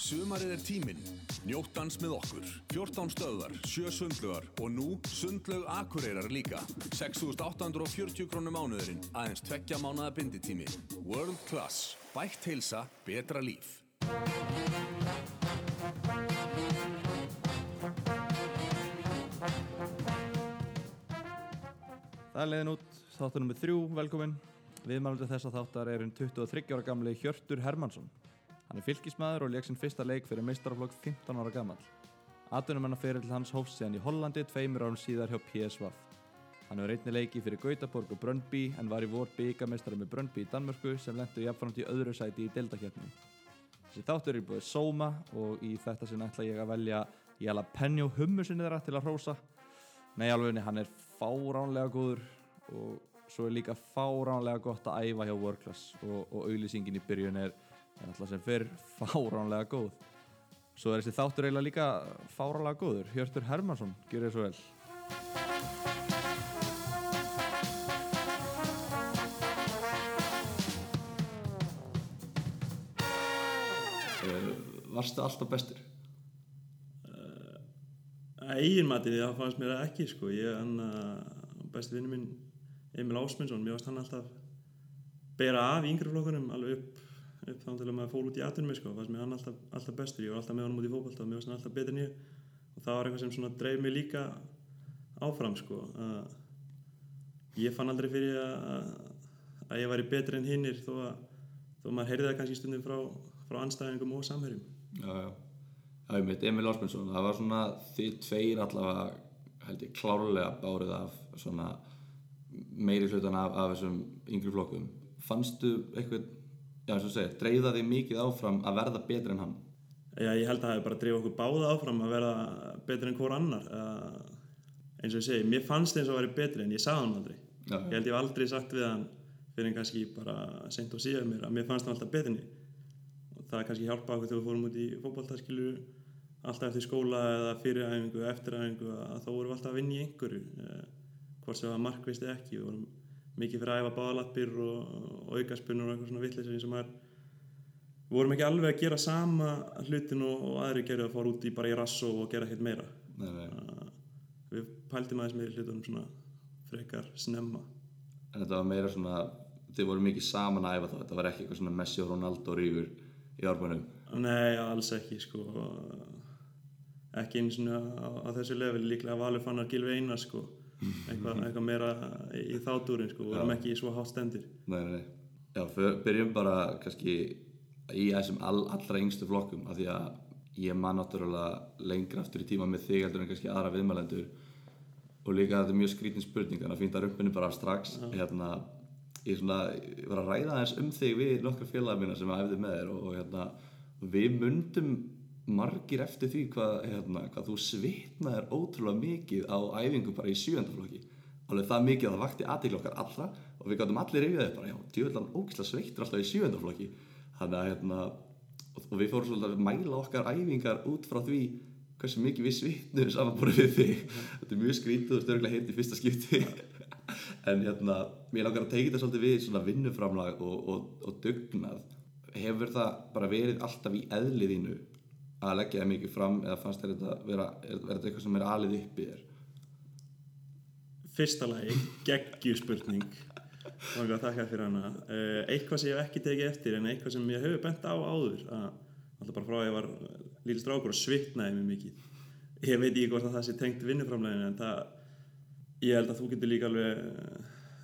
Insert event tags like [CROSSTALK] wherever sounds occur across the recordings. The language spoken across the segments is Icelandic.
Sumarið er tíminn. Njóttans með okkur. 14 stöðar, 7 sundlugar og nú sundlaug akureyrar líka. 6.840 krónum mánuðurinn, aðeins tveggja mánuða binditími. World Class. Bætt heilsa, betra líf. Það er leiðin út, þáttur nummið þrjú, velkomin. Viðmælandi þessa þáttar er einn 23 ára gamli Hjörtur Hermansson. Hann er fylgismæður og leik sinn fyrsta leik fyrir meistaraflokk 15 ára gammal. Atvinnumennar fyrir til hans hófst síðan í Hollandi tveimur árum síðar hjá PSV. Hann hefur einni leiki fyrir Gautaborg og Brönnby en var í vor byggamestari með Brönnby í Danmörku sem lendur jafnframt í öðru sæti í deildakefni. Þessi þáttur er búið Soma og í þetta sinn ætla ég að velja jalapeno hummusinni þeirra til að hrósa. Nei, alveg, hann er fáránlega góður og svo er líka fáránlega gott að æfa hjá World Class og, og auðlýsingin í byrjun er, er alltaf sem fyrr fáránlega góð. Svo er þessi þáttur eiginlega líka fáránlega góður. Hjörtur Hermansson, gjör þér svo vel. Varstu alltaf bestur? Egin matið það fannst mér ekki sko. Ég, hann, uh, besti vinnu minn Emil Ásmundsson, mér varst hann alltaf bera af í yngri flokkunum alveg upp, upp þá til að maður fól út í atunum sko. fannst mér hann alltaf, alltaf bestur, ég var alltaf með honum út í fókbalta og mér varst hann alltaf betur ég og það var eitthvað sem svona dreif mig líka áfram sko. Uh, ég fann aldrei fyrir að, að ég væri betri en hinnir þó að þó að maður heyrði það kannski stundum frá, frá anstæðingum og samherjum Já, já. Já, ég meit Emil Ásmundsson, það var svona þið tveir allavega, held ég, klárlega bárið af svona meiri hlutan af, af þessum yngri flokkum. Fannstu eitthvað, já, og segja, dreyða þig mikið áfram að verða betri en hann? Já, ég held að það hefur bara drifið okkur báða áfram að vera betri en hvort annar. Uh, eins og ég segi, mér fannst eins og að vera betri en ég sagði hann aldrei. Já. Ég held ég hef aldrei sagt við hann fyrir en kannski bara sent og síðan mér að mér fannst hann alltaf betri en ég. Og það kannski hjálpa okkur þegar við fórum út í fótballtaskilur alltaf eftir skóla eða fyriræfingu, eftiræfingu að þá vorum við alltaf að vinna í einhverju. Uh, hvort sem það var markvist eða ekki. Við vorum mikið fyrir að æfa báðalappir og, aukaspunur og eitthvað svona vittlisir sem er við vorum ekki alveg að gera sama hlutin og, og aðri gerðu að fara út í bara í rasso og gera ekkert meira Nei, nei. við pæltum aðeins meira hlutunum svona frekar snemma En þetta var meira svona, þið voru mikið saman að æfa þá, þetta var ekki eitthvað svona Messi og Ronaldo rífur í árbænum. nei, alls ekki sko ekki eins og á, á þessu level líklega Valur fannar Gilvi Einar sko eitthvað, eitthvað meira í, þátúrin sko, við vorum ekki svo hátt stendir. Nei, nei. Já, byrjum bara kannski í þessum all, allra yngstu flokkum af því að ég man náttúrulega lengra aftur í tíma með þig heldur en kannski aðra viðmælendur. Og líka þetta er mjög skrítin spurning þannig að fínt að rumpinu bara af strax hérna, ég, svona, ég var að ræða aðeins um þig við nokkra félagar mína sem að æfði með þér og, og hérna, við mundum margir eftir því hvað, hérna, hvað þú svitnaðir ótrúlega mikið á æfingu bara í sjöndaflokki alveg það mikið að það vakti aðtegla okkar allra og við gáttum allir reyfið þetta bara, já, djöðlan ógislega sveittur alltaf í sjöndaflokki þannig að hérna, og, við fórum svolítið að mæla okkar æfingar út frá því hversu mikið við svitnum samanbúrið við þig. Þetta er mjög skrítið og störglega heimt í fyrsta skipti. [LAUGHS] En hérna, mér langar að teikja þetta svolítið við svona vinnuframlag og, og, og dugnað. Hefur það bara verið alltaf í eðliðinu að leggja það mikið fram eða fannst þér þetta vera, er, er þetta eitthvað sem er alið upp í þér? Fyrsta lagi, geggjur spurning og að þakka fyrir hana. Uh, eitthvað sem ég hef ekki tekið eftir en eitthvað sem ég hefur bent á áður að alltaf bara frá að ég var líl strákur og svitnaði mig mikið. Ég veit ekki hvort að það sé tengt vinnuframleginu en það ég held að þú getur líka alveg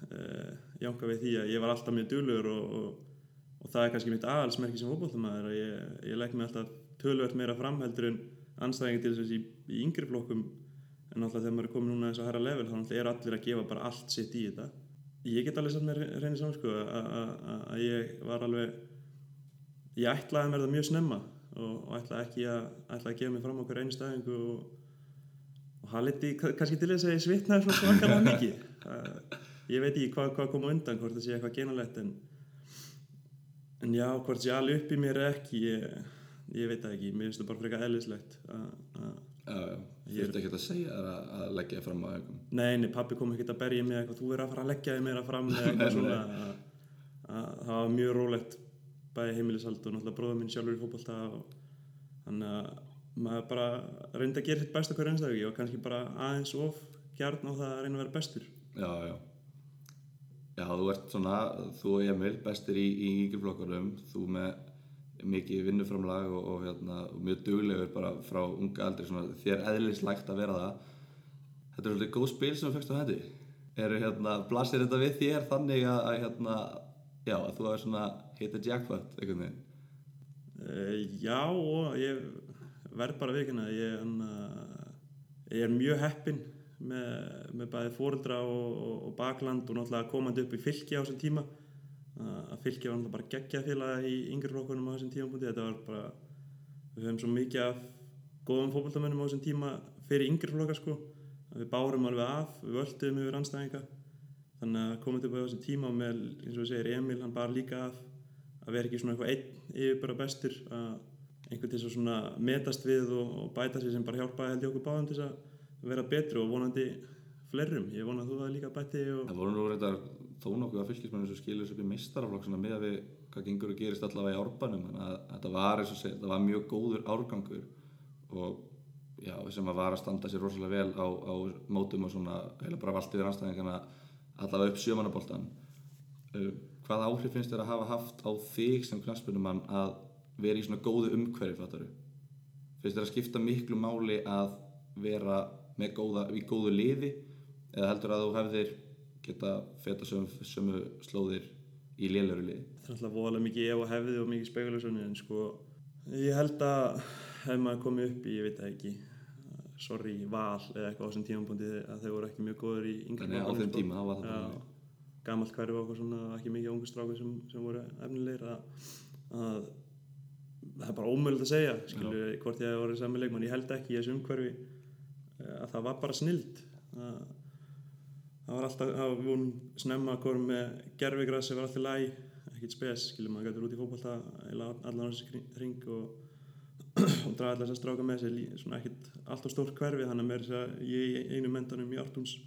uh, jánka við því að ég var alltaf mjög dulur og, og, og það er kannski mitt aðalsmerki sem fótbolltamaður að ég, ég legg mig alltaf tölvöld meira framheldur en anstæðingi til þess að í, yngri flokkum. En alltaf þegar maður er komin núna þess að hæra level náttúrulega er allir að gefa bara allt sitt í þetta. Ég get alveg satt mér reynið saman sko að- að að ég var alveg ég ætlaði mér það mjög snemma og, og ætlaði ekki að ætlaði að gefa mig fram okkur einu stæðingu og, og það leti kannski til þess að ég svitnaði svona svakalega mikið. Ég veit ekki hvað, hvað kom undan hvort það sé eitthvað genalegt en, en já, hvort sé alveg upp í mér ekki ég, ég veit það ekki, mér finnst það bara frekar eðlislegt þú ert ekki að segja þér að, að leggja þér fram á einhverjum? Nei, nei, pappi kom ekkert að berja mig eitthvað, þú er að fara að leggja þig meira fram [LAUGHS] það var mjög rólegt bæði heimilishald og náttúrulega bróður minn sjálfur í fótbolta og þannig að maður bara reyndi að gera hitt besta hverju einstaklega var kannski bara aðeins of gjarn á það að reyna að vera bestur. Já, já. Já, þú ert svona, þú og Emil, bestir í, í yngreflokkarum, þú með mikið vinnuframlag og, og, hérna, og mjög duglegur bara frá unga aldri, svona, þér eðlislægt að vera það. Þetta er svolítið góð spil sem þú fegst á hendi. Eru, hérna, blasir þetta við þér þannig að, að hérna, já, að þú hefur svona hitta jackpot, einhvern veginn? uh, já og ég verð bara vikina ég, uh, ég er mjög heppinn með, með bæði fóreldra og, og, bakland og náttúrulega komandi upp í fylki á þessum tíma að fylki var bara geggja félag í yngri flokkunum á þessum tímapunkti. Þetta var bara, við höfum svo mikið af góðum fótboltamönnum á þessum tíma fyrir yngri flokka sko. Við bárum alveg af, við völdum yfir anstæðinga þannig að komandi upp á þessum tíma með, eins og við segir, Emil hann bar líka af að vera ekki svona eitthvað einn yfir bara bestur að einhvern til svona metast við og, og bæta sér sem bara hjálpaði held ég okkur báðum til að vera betri og vonandi flerum, ég vona að þú það líka bætti og Það voru nú reyndar þó nokkuð að fylgismennu sem skilur sér í meistaraflokk svona með að við hvað gengur og gerist allavega í árbanum þannig að þetta var, segja, þetta var mjög góður árgangur og já, sem að var að standa sér rosalega vel á, á mótum og svona heila bara vallt yfir anstæðingana allavega upp sjömanaboltan uh, hvað áhrif finnst þér að hafa haft á þig sem knastbundumann að vera í svona góðu umhverfi fattaru? finnst þér að skipta miklu máli að vera góða, í góðu liði eða heldur að þú hefðir geta feta sömu, sömu slóðir í lélöru liði. Það er alltaf voðalega mikið ef og hefði og mikið spekulasjónu en sko ég held að ef maður komið upp í, ég veit það ekki sorry, val eða eitthvað á þessum tímapunkti að þeir voru ekki mjög góður í yngri Þannig á þeim tíma þá var það bara gamalt hverfi og eitthvað svona ekki mikið ungu stráku sem, sem voru efnilegir að, að það er bara ómögulegt að segja skilu, hvort ég hef voruð sami leikmann ég held ekki í þessu umhverfi eh, að það var bara snild að, það var alltaf það var vorum snemma að koma með gerfigræs sem var alltaf læg, ekkert spes skilur maður gætur út í fótbolta eða allan á þessi ring og, [CLEARS THROAT] og draga allar þess að stráka með sér svona ekkert alltaf stórt hverfi þannig að mér þess að ég einu mentanum í Ártúns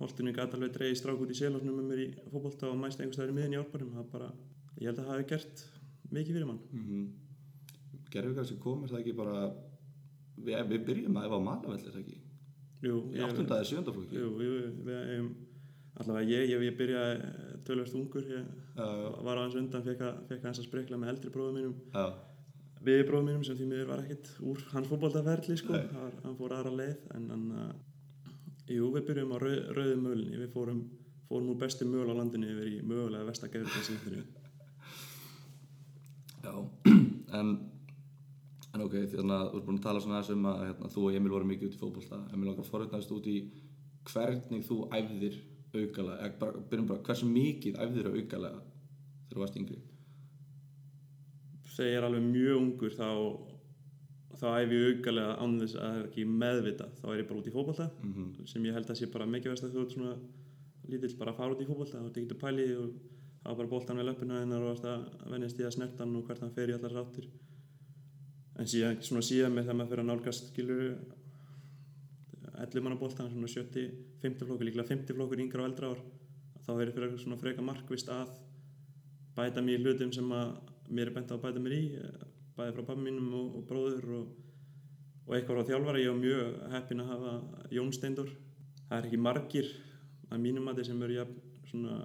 Holtinu gæti alveg dreigði strák út í selásnum með mér í fótbolta og mæst einhvers staðar í miðin í árbarum það bara, ég held að það hafi gert mikið fyrir mann mm -hmm. Gerfingar sem kom er það ekki bara við, við byrjum að Jú, í áttunda eða sjöndaflokki Jú, jú, við eigum allavega ég, ég, ég byrjaði tölvöld ungur ég Já. var aðeins undan, fekk að, fekk aðeins að sprikla með eldri bróðum mínum. Já, við bróðum mínum sem því miður var ekkert úr hans fótboltaferli sko, var, hann fór aðra leið en hann uh, jú, við byrjum á rauð, rauðum mölinni við fórum, fórum úr bestu möl á landinu yfir í mögulega vestagerðið já. [CLEARS THROAT] En, en ok, þannig að þú ert búin að tala svona þessum að hérna, þú og Emil voru mikið út í fótbolta. Emil okkar forutnaðist út í hvernig þú æfðir aukalega eða bara, byrjum bara, hversu mikið æfðir aukalega þegar þú varst yngri? Þegar ég er alveg mjög ungur þá þá æfi ég aukalega án þess að það er ekki meðvita. Þá er ég bara út í fótbolta Mhm. sem ég held að sé bara mikið verst að þú ert svona lítill bara að fara út í fótbolta þá ert ekki að pæli og hafa bara boltan við löppina en síðan, svona síðan með þegar maður fyrir að nálgast skilur 11 manna boltan svona 70, 50 flokkur líklega 50 flokkur yngra og eldra ár þá er ég fyrir svona freka markvist að bæta mér í hlutum sem að mér er bent að bæta mér í bæði frá pappa mínum og, og bróður og, og eitthvað frá þjálfara. Ég var mjög heppin að hafa Jón Steindor það er ekki margir að mínum mati sem eru jafn, svona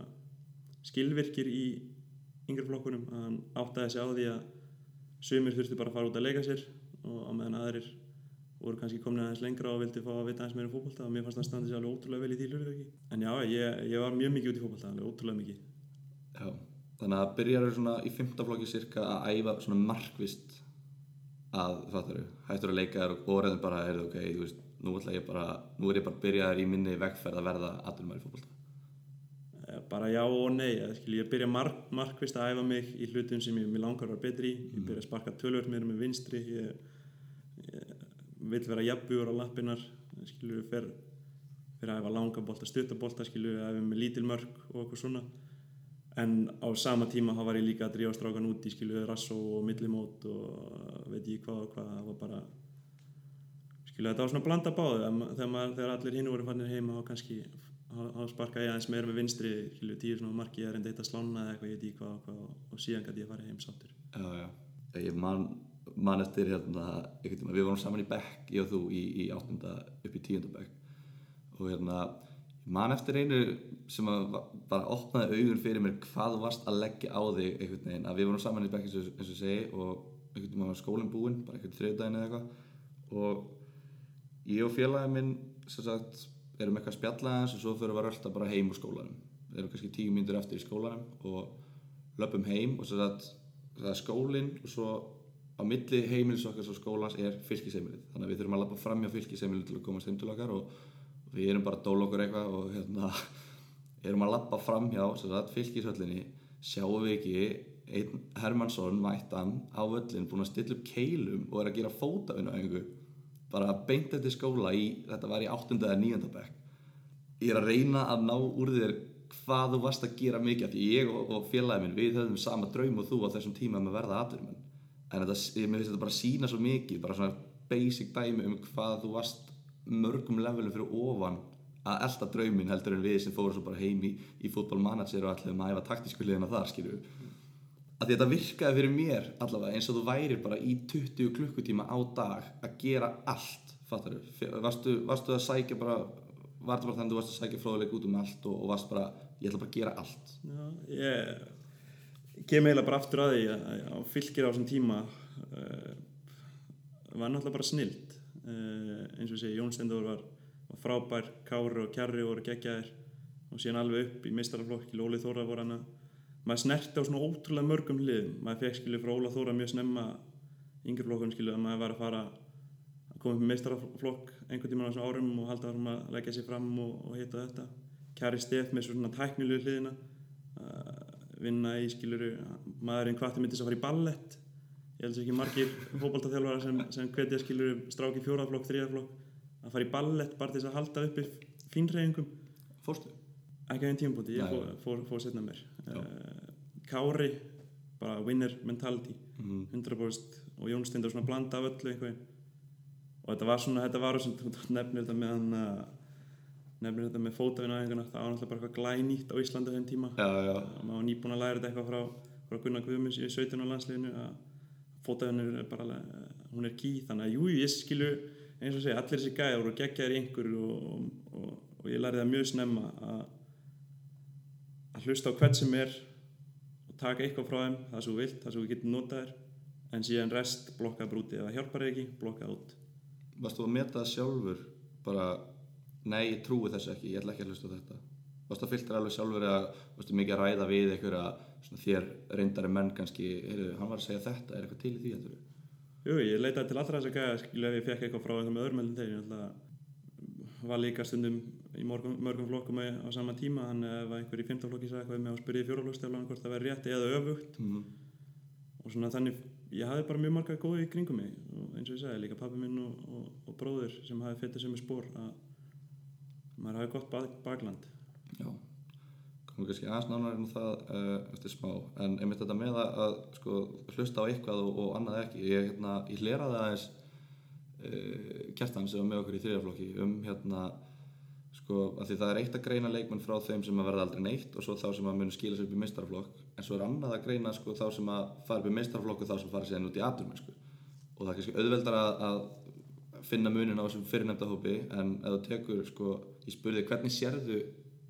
skilvirkir í yngri flokkunum að hann áttaði sig á því að sumir þurfti bara að fara út að leika sér og á meðan aðrir voru kannski komin aðeins lengra og vildi fá að vita aðeins meira um fótbolta og mér fannst það standi sér alveg ótrúlega vel í því hlutverki. En já, ég, ég var mjög mikið út í fótbolta alveg ótrúlega mikið. Já, þannig að byrjar svona í fymta flokki cirka að æfa svona markvist að, fattaru, hættur að leika þér og boraðin bara, er ok, þú veist, nú bara, nú er ég bara byrjaður í minni vegferð að verða aðlumar í fótbolta. Eh, bara já og nei ég byrja mark, markvist að æfa mig í hlutum sem ég, mér langar að vera betri í. Ég byrja að sparka tölvöld meira með vinstri ég, ég vil vera jafnbjúr á lappinnar skilur fer, fer að æfa langa bolta, stutta bolta skilur að æfa með lítil mörg og eitthvað svona. En á sama tíma þá var ég líka að drífa strákan út í skilur rassó og millimót og veit ég hvað og hvað það var bara skilur þetta var svona blanda báðu þegar, maður, þegar allir hinn voru fannir heima og kannski þá sparkaði aðeins meira með vinstri skilju tíu svona marki að reynda eitt að slána eða eitthvað ég í hvað og og síðan gæti ég að fara heim sáttur. Já, já. Ég man man eftir hérna, við vorum saman í bekk, ég og þú, í, í áttunda upp í tíunda bekk og hérna, man eftir einu sem bara opnaði augun fyrir mér hvað varst að leggja á þig einhvern veginn, að við vorum saman í bekk eins og, eins og segi og einhvern tíma var skólinn búinn, bara einhvern þriðdægin eða eitthvað. Og ég og félagið minn sem sagt, erum eitthvað að spjalla aðeins og svo fyrir við að rölda bara heim úr skólanum. Við erum kannski tíu mínútur eftir í skólanum og löpum heim og sagt, það er skólinn og svo á milli heimilis okkar og skólans er fylgisheimilið þannig að við þurfum að lappa fram hjá fylgisheimilið til að komast heim til okkar og við erum bara að dóla okkur eitthvað og hérna [LAUGHS] erum að lappa fram hjá fylgishöllinni sjáum við ekki einn Hermansson mættan á völlin búinn að stilla upp keilum og er að gera fótavinu á einhverju bara beint eftir skóla í, þetta var í 8. eða 9. bekk ég er að reyna að ná úr þér hvað þú varst að gera mikið því ég og, og félagið minn, við höfum sama draum og þú á þessum tíma með að verða aðdurumenn en þetta, ég finnst þetta bara sína svo mikið bara svona basic dæmi um hvað þú varst mörgum levelum fyrir ofan að elda drauminn heldur en við sem fórum svo bara heim í, í fútbolmanager og ætlum að æfa taktísku liðina þar skilju að þetta virkaði fyrir mér allavega eins og þú værir bara í 20 klukkutíma á dag að gera allt fattar varstu, varstu að sækja bara var þetta bara þannig að þú varst að sækja fróðuleik út um allt og, og varst bara, ég ætla bara að gera allt? Já, ég kem eiginlega bara aftur að því að, fylgir á þessum tíma uh, var náttúrulega bara snild. Uh, eins og segi, Jón Stendur var, var frábær, Kári og Kjarri voru geggjaðir og síðan alveg upp í meistaraflokki, Lóli Þóra voru hann að maður snerti á svona ótrúlega mörgum hliðum. Maður fekk skilju frá Óla Þóra mjög snemma yngri flokkun skilju að maður var að fara að koma upp með meistaraflokk einhvern tímann á þessum árum og halda árum að leggja sér fram og, og hitta þetta. Kjari Steff með svona tæknilegu hliðina vinna í skiluru maðurinn hvati myndi þess að fara í ballett. Ég held sér ekki margir fókbaltaþjálfara sem, sem hvetja skiluru stráki fjóraflokk, þriðaflokk að fara í ballett bara til þess að halda uppi fínreifingum fórstu? ekki á einn tímpúti, ég fór, fór, fór setna mér Kári bara winner mentality Mhm. 100% og Jón Stendur svona blanda af öllu einhvern og þetta var svona, þetta var sem þú nefnir þetta með hann að nefnir þetta með fótavinæðinguna það var náttúrulega bara eitthvað glænýtt á Íslandi á þeim tíma. Já, já, og maður var nýbúin að læra þetta eitthvað frá, frá Gunnar Guðmunds í 17. landsliðinu að fótavinnur er bara alveg- hún er ký, þannig að jú, ég skilu eins og segja, allir þessi gæjar voru geggjaðir í einhverju og, og, og ég lærði það mjög snemma að að hlusta á hvert sem er og taka eitthvað frá þeim, það sem þú vilt, það sem þú getur notað þér en síðan rest blokkað brúti það hjálpar ekki, blokkað út. Varst þú að meta það sjálfur? Bara, nei, ég trúi þessu ekki ég ætla ekki að hlusta þetta. Varst það fylgtar alveg sjálfur eða varstu mikið að ræða við einhverja svona þér reyndari menn kannski, heyrðu, hann var að segja þetta er eitthvað til í því, heldur Jú, ég leitaði til allra þess að gæja skilu ef ég fekk eitthvað frá eitthvað með öðrum þeir ég var líka stundum í morgum, mörgum flokkum á sama tíma. Þannig að ef einhver í 15 flokki sagði eitthvað við mig og spurði fjóraflokksteflan hvort það verði rétt eða öfugt. Mm. og svona þannig, ég hafði bara mjög marga góði í kringum mig. Og eins og ég sagði, líka pappi minn og, og, og bróðir sem hafði fetið sem er spór að maður hafi gott bak, bakland. Já, komum kannski aðeins nánar en það uh, eftir smá. En einmitt þetta með að, að sko, hlusta á eitthvað og, og annað ekki. Ég, hérna, ég hleraði aðeins uh, kjartan sem var með okkur í þriðaflokki um hérna sko, því það er eitt að greina leikmenn frá þeim sem að verða aldrei neitt og svo þá sem að munu skila sér upp í meistaraflokk en svo er annað að greina sko, þá sem að fara upp í meistaraflokk og þá sem fara sér út í aturmennsku og það er kannski auðveldar að, að finna munin á þessum fyrirnefnda hópi en ef þú tekur, sko, ég spurði hvernig sérðu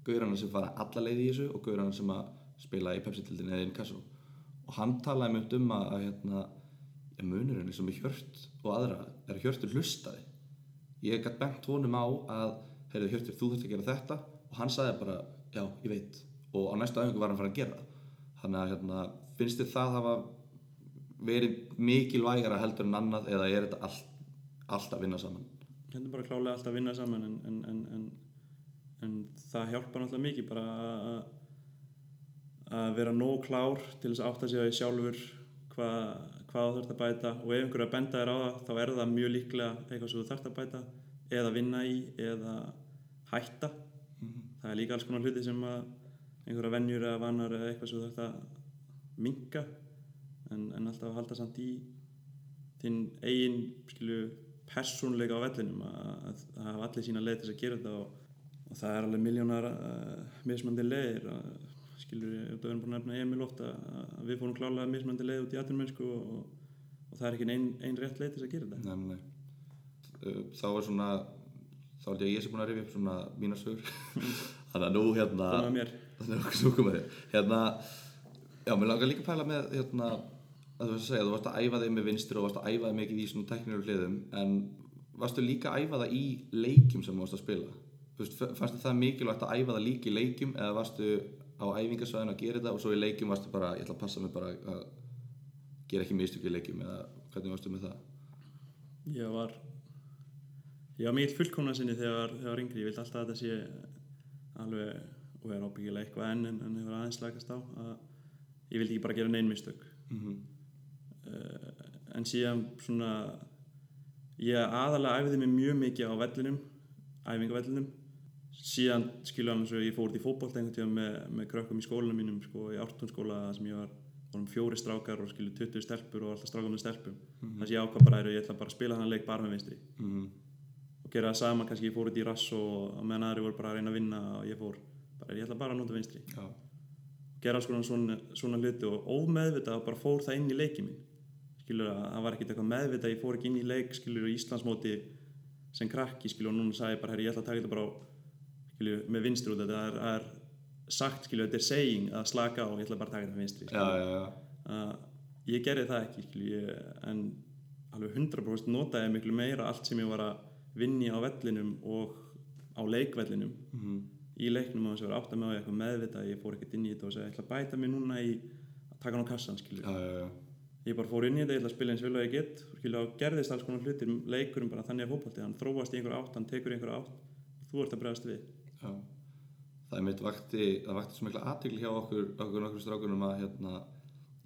gaurana sem fara alla leið í þessu og gaurana sem að spila í Pepsi-tildinni eða Inkasso og hann talaði mjög um að, að hérna, munurinn og með Hjört og aðra er Hjörtur hlustaði ég gætt bent honum á að heyrðu Hjörtur, þú þurft að gera þetta. Og hann sagði bara, já, ég veit. Og á næstu æfingu var hann fara að gera. Þannig að hérna, finnst þér það hafa verið mikilvægara heldur en annað eða er þetta allt, allt að vinna saman? Hérna er bara klálega alltaf að vinna saman en, en, en, en, en það hjálpar náttúrulega mikið bara að að vera nóg klár til þess að átta sig á því sjálfur hvað, hvað þú þarfst að bæta. Og ef einhverju að benda þér á það þá er það mjög líklega eitthvað sem þú þarfst að bæta eða vinna í eða hætta. Það er líka alls konar hluti sem að einhverja venjur eða vanar eða eitthvað sem þú þarfst að minka en, en alltaf að halda samt í þinn eigin skilu persónleika á vellinum að, að, að hafa allir sína leið til þess að gera þetta og, og það er alveg miljónar uh, mismandi leiðir að, skilur við, við erum búin að nefna Emil oft að, við fórum klálega mismandi leið út í atvinnmennsku og, og það er ekki ein, ein rétt leið til þess að gera þetta. Nei, nei, nei. Uh, Þá er svona, þá held ég að ég sé búin að rifja upp svona mína sögur. [LAUGHS] Þannig að nú hérna, okkur komið þér. Hérna, já, mér langar líka að pæla með, hérna, að þú varst að segja, þú varst að æfa þig með vinstur og varst að æfa þig mikið í svona tekníru hliðum, en varstu líka að æfa það í leikjum sem þú varst að spila? Veist, fannst það mikilvægt að æfa það líka í leikjum eða varstu á æfingasvæðinu að gera þetta og svo í leikjum varstu bara, ég ætla að passa mig bara að gera ekki mistök í leikjum eða hvernig varstu með það? Ég var ég var mikill fullkomna sinni þegar ég var yngri, ég vildi alltaf að þetta sé alveg og er ábyggilega eitthvað enn en, en hefur aðeins lagast á að ég vildi ekki bara gera neinn mistök. Mm uh, en síðan svona ég aðalega æfiði mig mjög mikið á vellinum æfingavellinum. Síðan skiljaðum eins og ég fór út í fótbolt einhvern tíðan með, með krökkum í skólanum mínum sko, í ártúnskóla sem ég var vorum fjóri strákar og skilju 20 stelpur og alltaf strákar með stelpum þess að ég ákvað bara að ég ætla bara að spila hann leik bara með vinstri. -hmm. Og gera það sama, kannski ég fór út í rass og á meðan aðri voru bara að reyna að vinna og ég fór. Bara, ég ætla bara að nota vinstri. Já, gera alls svona, svona hluti og ómeðvitað og bara fór það inn í leiki mín skilur að það var ekkert eitthvað meðvitað ég fór ekki inn í leik skilur í Íslandsmóti sem krakki skilur og núna sagði ég bara herri ég ætla að taka þetta bara skilur með vinstri út þetta. Er, er sagt skilur þetta er saying að slaka á ég ætla bara að taka þetta með vinstri. Já, já, já. að ég gerði það ekki skilur ég, en alveg 100% notaði miklu meira allt sem ég var að vinni á vellinum og á leikvellinum. Mm í leiknum á þess að vera átt að með á eitthvað meðvitað ég fór ekkert inn í þetta og segja ég ætla að bæta mig núna í að taka hann á kassan já, já, já. ég bara fór inn í þetta, ég ætla að spila eins vel og ég get og gerðist alls konar hlutir leikurum bara þannig að fótbolti, hann þróast í einhver átt hann tekur í einhver átt. Og þú ert að bregðast við. Það er mitt vakti, það vakti svo mikla aðtökli hjá okkur, okkur nokkur strákunum að hérna,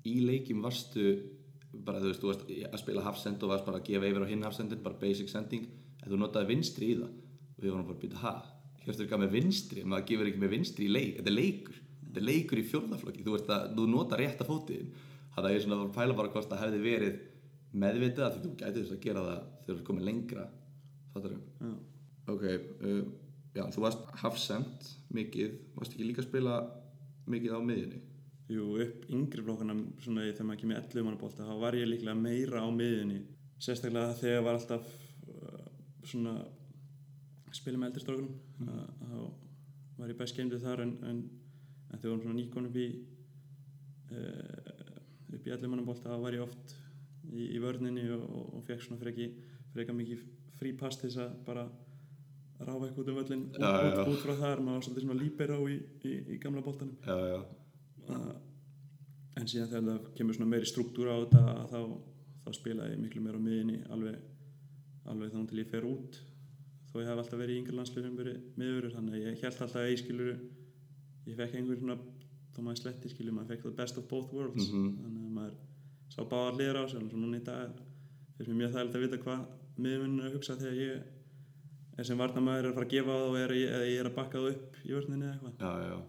í leikjum varstu bara þú veist, þú varst að spila hafsend og varst bara að gefa yfir á hinn hafsendin, bara basic sending, en þú notaði vinstri í það. Og við vorum bara að býta, ha, hérstur gaf með vinstri, maður gefur ekki með vinstri í leik, þetta er leikur, þetta er leikur í fjórðaflokki, þú að, þú nota rétt að fótiðin, þannig að ég svona var að pæla bara hvort það hefði verið meðvitað, því þú gæti þess að gera það þegar þú komið lengra, Já. Ok, uh, já, þú varst hafsend mikið, varst ekki líka að spila mikið á miðjunni? Jú, upp yngri flokkana svona þegar maður kemur 11 manna bólta þá var ég líklega meira á miðjunni. Sérstaklega þegar var alltaf svona spila með eldri strókunum mm. þá var ég best geimdur þar en, en, en þegar við vorum svona nýkon upp í uh, upp í 11 manna bólta þá var ég oft í, í vörninni og, og, og fekk svona freki freka mikið frí pass til þess að bara ráfa eitthvað út um völlin út, út, út frá þar, maður var svolítið svona líber á í, í, í gamla bóltanum Já, já, að, en síðan þegar það kemur svona meiri struktúr á þetta þá, þá spila ég miklu meira á miðinni alveg, alveg þá til ég fer út þó ég hef alltaf verið í yngri landsliðum miður þannig að ég held alltaf að ég skilur ég fekk einhver svona þá maður sletti skilur maður fekk the best of both worlds Mhm. þannig að maður sá báðar liður á sig en svo núna í dag finnst mér mjög þægilegt að vita hvað miðurinn er að hugsa þegar ég er sem varnamæður er að fara að gefa það eða ég er að bakka það upp í vörninni eða eitthvað.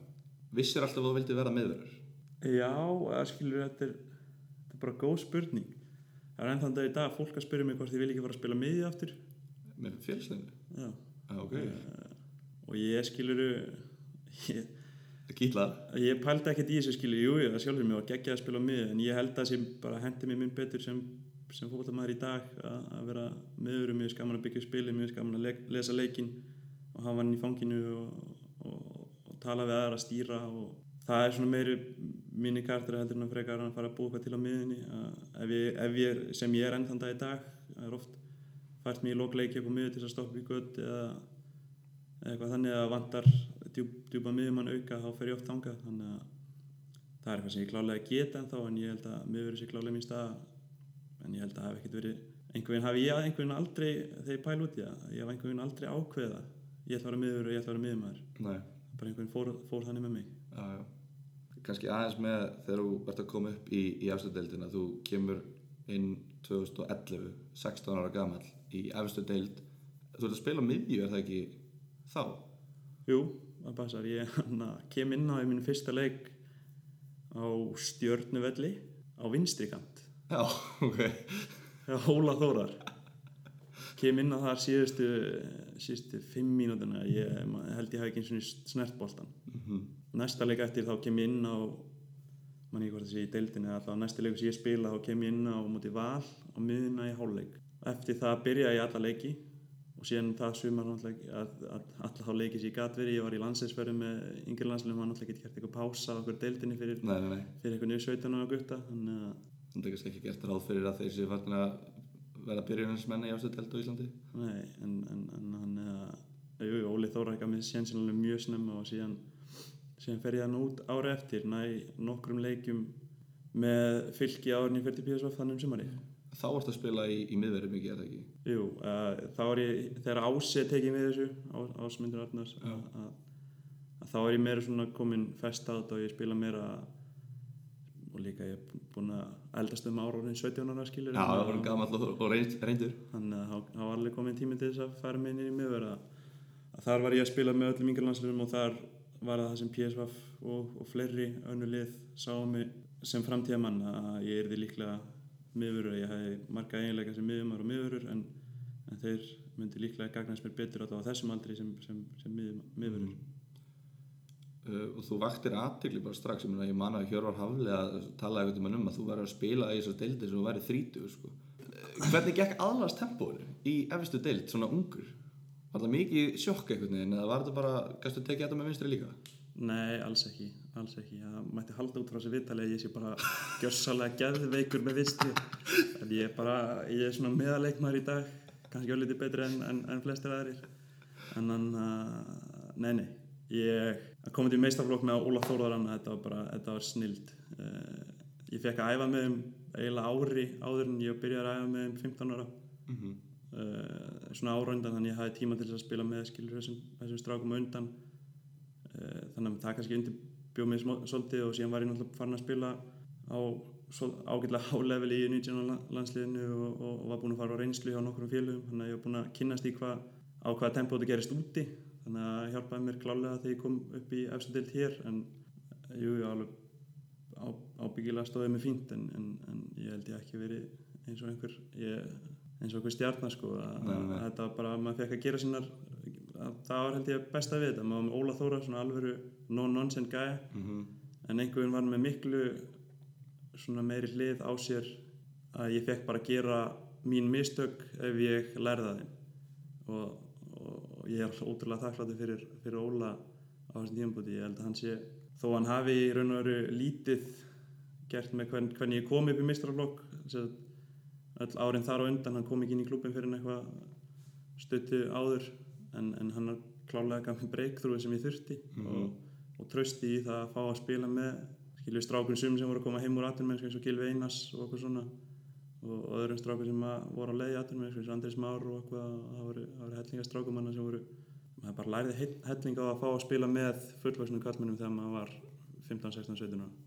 Vissir alltaf að þú vildi vera miðverður? Já, það skilur þetta er, þetta er bara góð spurning það er ennþann dag í dag fólk að spyrja mig hvort ég vil ekki fara að spila miði aftur Með fjölsleginu? Já. Já, ok. og ég skilur ég, ég pældi ekkert í þessu skilur jú, jú, það sjálfur mér var geggjað að spila miði en ég held að sem bara hendi mér minn betur sem, sem fótboltamæður í dag að, að vera miður mjög skaman að byggja spili mjög skaman að le lesa leikin og hafa hann í fanginu og, og, og tala við aðra að stýra og það er svona meiri minni kartur heldur en að frekar að fara að búa eitthvað til á miðinni að ef ég, ef ég, sem ég er ennþann dag í dag það er oft fært mér í lokleiki upp á miður til þess að stoppa í gött eða, eitthvað þannig að vantar djúb, djúpa miðjumann auka þá fer ég oft þangað. Þannig að það er eitthvað sem ég klálega geta en þá en ég held að miður sé klálega mín stað en ég held að það hef ekkert verið einhvern veginn hafi ég einhvern veginn aldrei þegar ég pæl út í það ég hef einhvern veginn aldrei ákveða ég ætla að vera miður og ég ætla að vera miðjumæður Nei. bara einhvern fór, fór þannig með mig. Já, já. Kanski aðeins með þegar þú ert að koma upp í, í afstöðdeildina, þú kemur inn 2011, 16 ára gamall í efstu deild. Þú ert að spila á miðju, er það ekki þá? Jú, það passar ég kem inn á í minn fyrsta leik á stjörnuvelli á vinstri kant Já, ok. [LAUGHS] hjá Hóla Þórar kem inn á þar síðustu síðustu fimm mínútuna ég held ég hafi ekki eins og snertboltan Mm næsta leik eftir þá kem ég inn á mann ég hvort þessi í deildinni alltaf næsti leikur sem ég spila þá kem ég inn á móti val á miðuna í hálfleik eftir það byrja ég alla leiki og síðan það sumar að, að, að alla þá leiki sem ég gat verið ég var í landsinsferði með yngri landsliðum var náttúrulega ekki gert eitthvað pása á okkur deildinni fyrir, Nei, nei, nei. fyrir eitthvað 17 ára gutta þannig að Það er ekki gert ráð fyrir að þeir séu farin að vera byrjunarsmenni í ástöðdelt á Íslandi. Nei, en, en, en hann eða, jú, jú, Óli Þóra ekki að með sénsinlega mjög snemma og síðan, síðan fer ég hann út ári eftir, næ nokkrum leikjum með fylki árinni fyrir PSV þannig um sumari. Þá varst að spila í, í miðverði mikið, það ekki? Jú, uh, þá er ég, þegar er tekið við þessu, á, Ásmundur Arnars, að, að, að þá er ég meira svona komin fest át og ég spila meira og líka ég er búin að eldast um ára orðin 17 ára skilur Já, það var gammal og, og reynd, reyndur. þannig að þá- var alveg komin tími til þess að fara með inn í miðverð að, að þar var ég að spila með öllum yngri landsliðum og þar var það sem PSV og, og fleiri önnu lið sáum mig sem framtíðamann að ég erði líklega miðverður, ég hefði marga eiginleika sem miðjumar og miðverður en, en þeir myndi líklega gagnast mér betur á þessum aldri sem, sem, sem miðverður Uh, og þú vaktir aðtegli bara strax, ég, ég man að Hjörvar Haflega talaði eitthvað um að þú væri að spila í þessar deildir sem þú væri 30 sko. Uh, hvernig gekk aðlast tempóinu í efstu deild, svona ungur? Var það mikið sjokk einhvern veginn eða var þetta bara, gæstu tekið þetta með vinstri líka? Nei, alls ekki, alls ekki. Það mætti halda út frá þessu vitali að ég sé bara gjörsalega geðveikur með visti. En ég er bara, ég er svona meðaleikmaður í dag, kannski öllítið betri en, en, en flestir aðrir. En hann, uh, nei, nei, ég kom til meistaflokk með Ólaf Þórðarann, þetta var bara, þetta var snild. Uh, ég fekk að æfa með um eiginlega ári áður en ég byrjaði að æfa með um 15 ára. Mm -hmm. Uh, svona árændan þannig að ég hafði tíma til að spila með skilur þessum, þessum strákum undan. Uh, þannig að það kannski undirbjóð mig svolítið og síðan var ég náttúrulega farin að spila á ágætlega [LAUGHS] hálevel í 19 landsliðinu og, og, og var búinn að fara á reynslu hjá nokkrum félögum. Þannig að ég var búinn að kynnast í hvað á hvaða tempó þetta gerist úti. Þannig að hjálpaði mér klálega þegar ég kom upp í efstu deild hér en jú, jú, alveg á, ábyggilega stóðið mig fínt en, en, en ég held ég ekki verið eins og einhver ég, eins og einhver stjarnar sko að, að þetta var bara, maður fekk að gera sínar að það var held ég besta við þetta maður var með Óla Þóra, svona alvöru no-nonsense guy en einhvern var með miklu svona meiri hlið á sér að ég fekk bara að gera mín mistök ef ég lærða þeim. Og, og ég er ótrúlega þakkláttur fyrir, fyrir Óla á þessum tímabúti, ég held að hann sé þó hann hafi í raun og veru lítið gert með hvern, hvernig ég kom upp í mistraflokk öll árin þar á undan, hann kom ekki inn í klubin fyrir eitthvað stöttu áður en, en hann har klálega gaf mér breakthrough sem ég þurfti og, og trösti í það að fá að spila með skilju strákurinn sum sem voru að koma heim úr aturmennsku eins og Gilvi Einars og okkur svona og, og öðrum strákur sem voru á leið í aturmennsku eins og Andrés Már og eitthvað það voru, voru hellinga strákumanna sem voru maður bara lærði he- helling á að fá að spila með fullvaksnum kallmennum þegar maður var 15, 16, 17 ára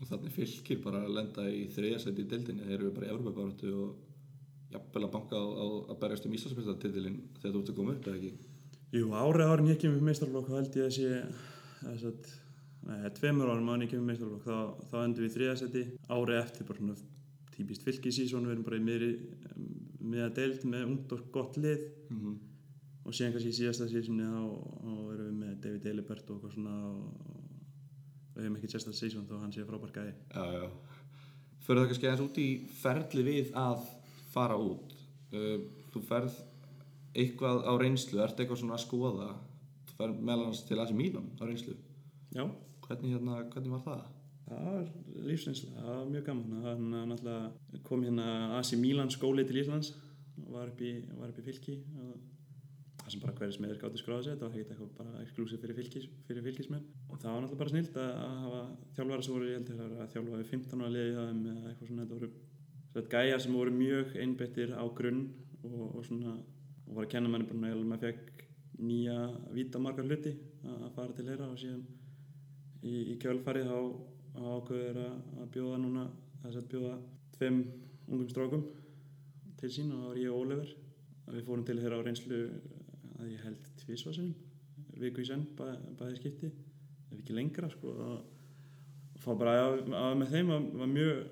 Og þannig fylgir bara að lenda í þriðasæti í deildinni, þeir eru bara í Evropabaratu og jafnvel að banka á, á að berjast um Íslandsmyndstartitilinn þegar þú ert að koma upp, eða ekki? Jú, árið árin ég kemur þá held ég að sé að, nei, tveimur árum ég kemur í meistarflokk þá, þá endur við í þriðasetti árið eftir bara svona típist fylgisísón við erum bara í miðri miða deild með ungt og gott lið Mm -hmm. og síðan kannski í síðasta sísoni þá, þá erum við með David Eilibert og og, og við hefum ekki sérstætt sísón þó hann sé frábær gæði Já, já. Fyrir það kannski aðeins út í ferli við að fara út. Uh, þú ferð eitthvað á reynslu, ert eitthvað svona að skoða. Þú ferð meðal hans til Asi Mílan á reynslu. Já, Hvernig, hérna, hvernig var það? það var lífsreynsla, það var mjög gaman hann náttúrulega kom hérna Asi Milan skóli til Íslands var upp í, var upp í fylki og það sem bara hverjum smiður gáttu skráða sig þetta var ekkert eitthvað bara exklusív fyrir, fylkis, fyrir fylkismenn og það var náttúrulega bara snilt að, að hafa þjálfara sem voru, ég held að að þjálfa við 15 ára liði það með eitthvað svona. Þetta voru svo gæjar sem voru mjög einbettir á grunn og, og svona og var að kenna manni bara að maður fekk nýja víta margar hluti að fara til þeirra og síðan í, í kjölfarið þá ákveður að, bjóða núna þess að bjóða tveim ungum strákum til sín og það var ég og Oliver. Við fórum til þeirra á reynslu að ég held tvísvarsinum viku í senn bæ, bæði skipti ef ekki lengra sko og, fá bara að, að með þeim var, var mjög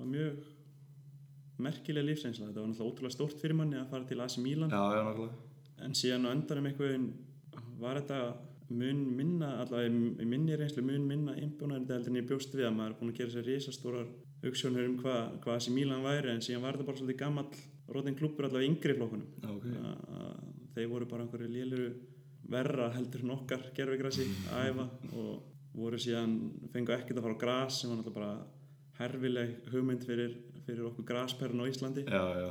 var mjög merkileg lífseinsla þetta var náttúrulega ótrúlega stórt fyrir manni að fara til já, nákvæmlega. en síðan á endanum einhvern var þetta mun minna, allavega í- minni reynslu mun minna innbúnaðandi heldur en ég bjóst við að maður er búin að gera sér risastórar auksjónur um hvað hva þessi Mílan væri en síðan var þetta bara svolítið gamall rótin klúpur allavega yngri flokkunum Já, ok. að, að þeir voru bara einhverju léliru verra heldur en okkar gerfigrassi að æfa og voru síðan fengu ekkert að fara á gras sem var náttúrulega bara herfileg hugmynd fyrir, fyrir okkur grasperrin á Íslandi. Já, já,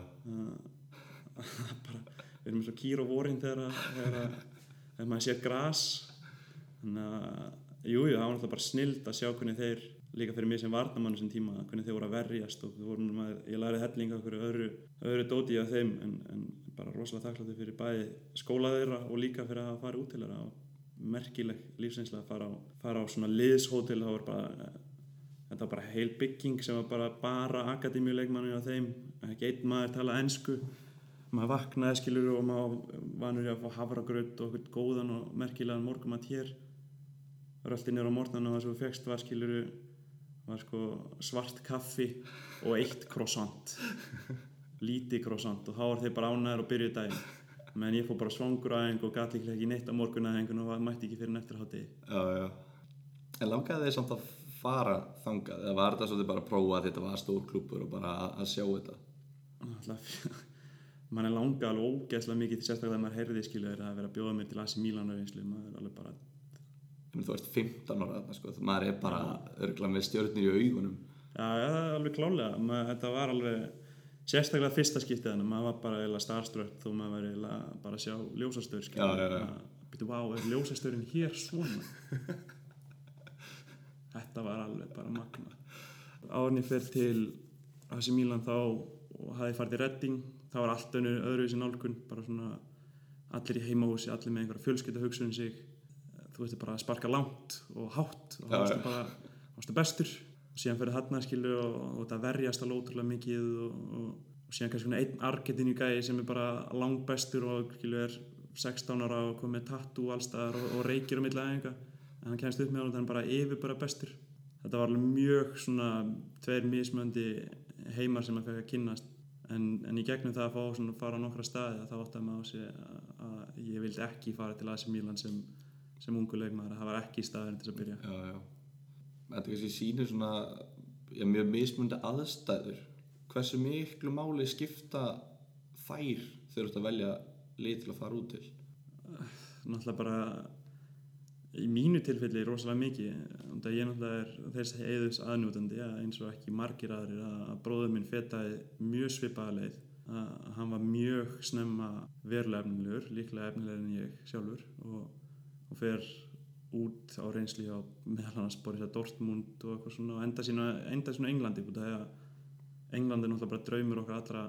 bara, við erum svo kýr og vorin þegar, þegar, þegar maður sér gras. Þannig að jú, jú, það var náttúrulega bara snild að sjá hvernig þeir líka fyrir mig sem varnamann sem tíma, hvernig þeir voru að verjast og maður, ég lærið helling af hverju öðru, öðru dóti af þeim en, en bara rosalega þakkláttu fyrir bæði skóla þeirra og líka fyrir að fara út til þeirra og merkileg lífseinslega að fara á, fara á svona liðshótel. Það var bara þetta var bara heil bygging sem var bara bara akademíuleikmannu á þeim ekki einn maður tala ensku. Maður vaknaði skilur og maður vanur að fá havragraut og eitthvað góðan og merkilegan morgumat hér. Röldi nýra á morgnan og það sem þú fegst var skilur var sko svart kaffi og eitt croissant. Lítið croissant og þá var þeir bara ánæður og byrjuði daginn. Menn ég fór bara svangur aðeins og gæti ekki neitt á morgunæðingun og mætti ekki fyrir eftir hátti já, já. En langaði þeir samt að fara þangað? Eða var þetta svolítið bara að prófa að þetta var stór klúpur og bara að, sjá þetta? Náttúrulega, [LAUGHS] mann er langa alveg ógeðslega mikið sérstaklega þegar maður heyrði skilur að vera að bjóða mig til AC Milan reynslu, maður er alveg bara Meina, Þú ert 15 ára þarna sko, maður er bara örgla með stjörnir í augunum. Já, já, það er alveg klálega maður, þetta var alveg sérstaklega fyrsta skiptið þannig, maður var bara eiginlega starstrött og maður var eiginlega bara að sjá ljósastöður Já, já, já. Býtu, vá, er ljósastöðurinn hér svona? [LAUGHS] þetta var alveg bara magna ég fer til AC Milan þá og hafði farið til Redding þá var allt öðruvísi nálgun bara svona allir í heimahúsi, allir með einhverja fjölskylda hugsun um sig þú veist bara að sparka langt og hátt og Já, þá varstu bestur. Og síðan fyrir þarna skilu og, og þetta verjast alveg ótrúlega mikið og, og, og síðan kannski einn argetinu gæi sem er bara langt bestur og skilu er 16 ára og komið tattoo allstaðar og, og reykir á milli aðeinga en hann kemst upp með hann og hann er bara yfir bara bestur. Þetta var alveg mjög svona tveir mismöndi heimar sem maður fekk að kynnast. En, en í gegnum það að fá svona fara á nokkra staði þá átti að maður á sig að, að ég vildi ekki fara til AC Milan sem, sem ungu leikmaður, það var ekki staðurinn til að byrja. Já, já. Þetta kannski sýnir svona já, mjög mismundi aðstæður. Hversu miklu máli skipta þær þú ert að velja lið til að fara út til? Náttúrulega bara í mínu tilfelli rosalega mikið. Og það ég náttúrulega er þess eðus aðnjótandi að eins og ekki margir aðrir að, að bróður minn fetaði mjög svipaða leið. Að hann var mjög snemma verulega efnilegur, líklega efnilegur en ég sjálfur. Og, og fer út á reynsli á meðal annars Borussia Dortmund og eitthvað svona og enda sína, enda sína Englandi því að England er náttúrulega bara draumur okkar allra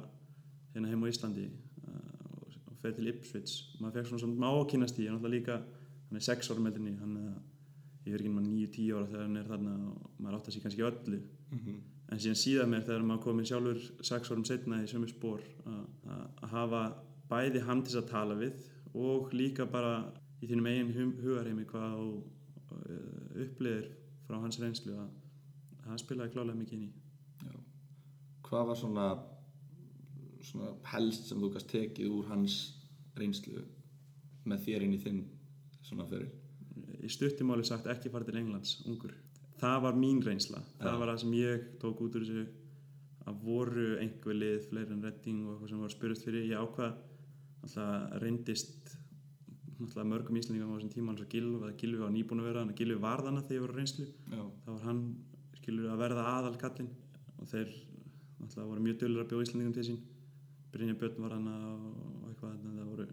hérna heim á Íslandi uh, og, og fer til Ipswich. Maður fekk svona svona ákynast í ég er náttúrulega líka hann er 6 ára meðlinni hann er ég er ekki maður 9-10 ára þegar hann er þarna og maður átt að sé kannski öllu. En síðan síðan mér þegar maður komið sjálfur 6 árum setna í sömu spór að að hafa bæði hann til að tala við og líka bara í þínum eigin hugarheimi hvað þú uh, upplifir frá hans reynslu að að hann spilaði klálega mikið inn í. Já. Hvað var svona, svona helst sem þú gast tekið úr hans reynslu með þér inn í þinn svona fyrir í stuttimáli sagt ekki fara til Englands ungur. Það var mín reynsla. Það Já. var það sem ég tók út úr þessu að voru einhver lið fleiri en Redding og eitthvað sem var spurust fyrir. Ég ákvað alltaf reyndist alltaf mörgum íslendingum á þessum tíma eins og Gilvi að Gilvi var nýbúin að vera þannig að Gilvi var þannig þegar ég var á reynslu. Já, þá var hann skilur að verða aðal kallinn og þeir alltaf voru mjög dölur að bjóða Íslandingum til sín. Brynja Björn var hann og eitthvað þannig að það voru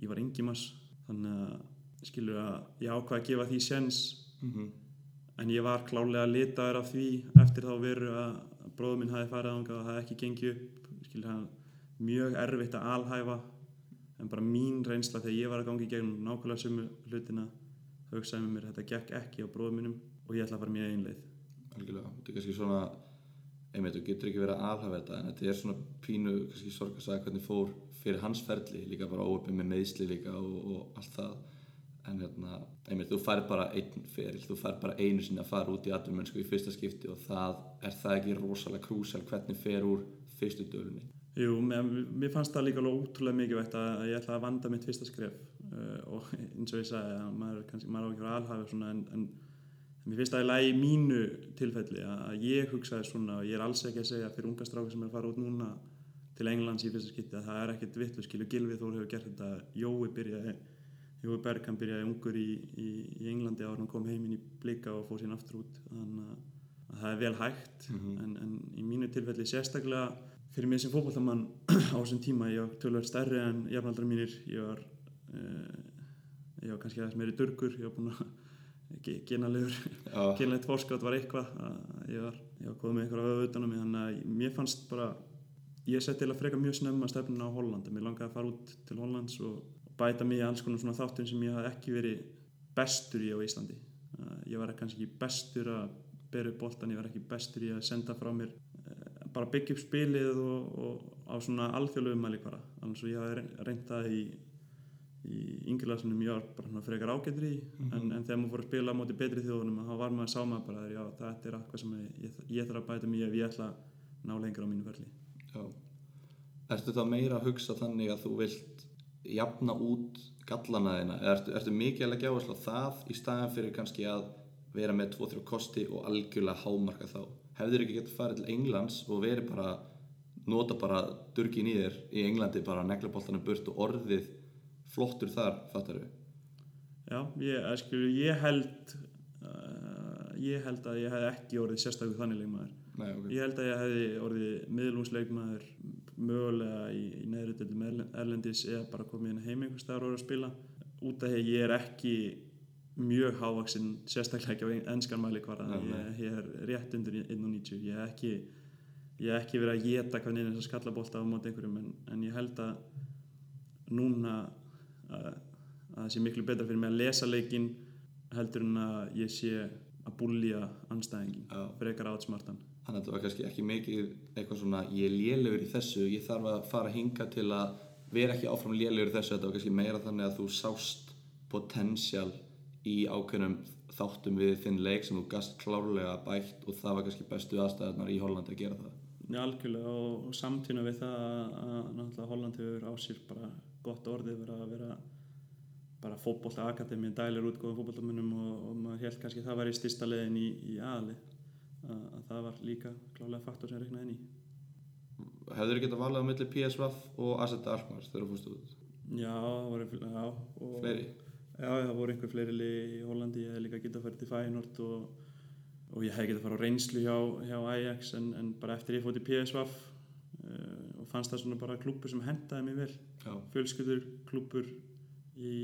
ég var Ingimas þannig að skilur að ég ákvað að gefa því séns. Mm en ég var klálega litaður af því eftir þá veru að bróður minn hafi farið ánga og það ekki gengið upp. Skilur hann mjög erfitt að alhæfa en bara mín reynsla þegar ég var að gangi í gegnum nákvæmlega sumu hlutina hugsaði með mér þetta gekk ekki á bróður minnum og ég ætla að fara mér einleið algjörlega. Þetta er kannski svona einmitt, þú getur ekki verið að alhafa þetta en þetta er svona pínu kannski sorg að sagða hvernig fór fyrir hans ferli líka bara óöfni með meðsli líka og, og allt það. En hérna, einmitt, þú fær bara einn feril, þú fær bara einu sinni að fara út í atvinnmennsku í fyrsta skipti og það er það ekki rosalega krúsal hvernig fer úr fyrstu dölunni Jú, mér, mér fannst það líka alveg ótrúlega mikilvægt að, ég ætlaði að vanda mitt fyrsta skref uh, og [LAUGHS] eins og ég sagði að maður, kannski, maður á ekki alhæfi og svona en, en mér finnst það í lagi mínu tilfelli að, ég hugsaði svona og ég er alls ekki að segja fyrir unga strákar sem er að fara út núna til Englands í fyrsta skipti að það er ekkert vitlu skilju Gilvið Þór hefur gert þetta Jói byrjaði Jói Berg hann byrjaði ungur í, í, í Englandi ára hann kom heiminn í blika og fór sín aftur út þannig að, að það er vel hægt en, en í mínu tilfelli sérstaklega fyrir mig sem fótballtamann [CLEARS THROAT] á þessum tíma ég var tölver stærri en jafnaldra mínir ég var uh, ég var kannski aðeins meiri durgur ég var búinn að [LAUGHS] genalegur [LAUGHS] genalegt fórskátt var eitthvað að ég var, var komið með eitthvað á mig þannig að mér fannst bara ég sett til að freka mjög snemma stefnuna á Holland mér langaði að fara út til Hollands og bæta mig í alls konar svona þáttum sem ég hafði ekki verið bestur í á Íslandi. Ég var kannski ekki bestur að bera upp boltan, ég var ekki bestur í að senda frá mér bara byggja upp spilið og, og á svona alþjóðlegu mælikvara annars og ég hafi reynd það í, í yngirlæðsunum ég var bara svona frekar ágættur í en, en þegar maður fór að spila á móti betri þjóðunum þá var maður að sá maður bara já, þetta er eitthvað sem ég, ég, þarf að bæta í ef ég ætla að ná lengur á mínu ferli. Já. Ertu þá meira að hugsa þannig að þú vilt jafna út gallana eða ertu, ertu mikið að leggja áherslu á það í staðan fyrir kannski að vera með 2-3 kosti og algjörlega hámarka þá hefðir ekki getið farið til Englands og verið bara nota bara durgin í þér í Englandi bara neglaboltanum burt og orðið flottur þar, fattar við Já, ég, eh, skilju, ég held uh, ég held að ég hef ekki orðið sérstaklega þannig leikmaður. Nei, ok, Ég held að ég hefði orðið miðlungsleikmaður mögulega í, í neðri deildum erlendis eða bara komið inn heim einhvers staðar og orðið að spila. Út af því að ég er ekki mjög hávaksinn sérstaklega ekki á ennskan mæli nei. ég, ég er rétt undir 1.90 ég hef ekki, ekki verið að geta neina þess að skalla bolta á móti einhverjum en, en ég held að núna að, að það sé miklu betra fyrir mig að lesa leikinn heldur en að ég sé að búlja anstæðingin frekar átsmartan. Þannig að þetta var kannski ekki mikið eitthvað svona ég er lélegur í þessu, ég þarf að fara að hinga til að vera ekki áfram lélegur í þessu, þetta var kannski meira þannig að þú sást potential í ákveðnum þáttum við þinn leik sem þú gast klárlega bætt og það var kannski bestu aðstæðarnar í Hollandi að gera það. Já, algjörlega og, og samtína við það að, að náttúrulega Holland hefur á sér bara gott orðið verið að vera bara fótbolta akademi, dælir útgóðum fótboltamunum og, og maður held kannski að það væri styrsta leiðin í, í aðli að, að það var líka klálega faktor sem reiknaði inn í Hefur þið getað valið á milli PSV og Asset Alkmaar þegar þú fórst út? Já, það voru Fleiri? Já, það voru einhver fleiri lið í Hollandi ég hef líka getað að fara til Feyenoord og, og ég hef getað að fara á reynslu hjá, hjá Ajax en, en bara eftir ég fótt í PSV uh, og fannst það svona bara klúpur sem hendaði mér vel. Fjölskyldur klúpur í,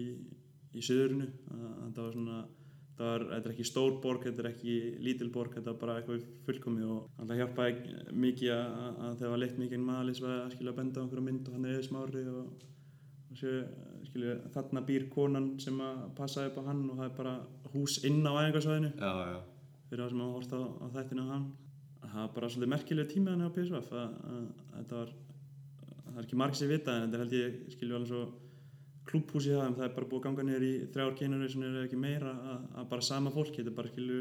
í söðurinu það var svona það var, þetta er ekki stór borg, þetta er ekki lítil borg, þetta var bara eitthvað fullkomið og það hjálpaði mikið að, að þegar var leitt mikið en var að skilja að benda á einhverja mynd og hann er eða smári og, skilja, þarna býr konan sem að passa upp á hann og það er bara hús inn á æfingarsvæðinu. Fyrir það sem að horta á, á þættinu á hann. Það var bara svolítið merkilega tími hann á PSV að, að, að þetta var það er ekki marg sem vita en þetta held ég skilju alveg svo klúbhúsi það en það er bara búið að ganga niður í þrjár generation er ekki meira að, að bara sama fólki þetta er bara skilju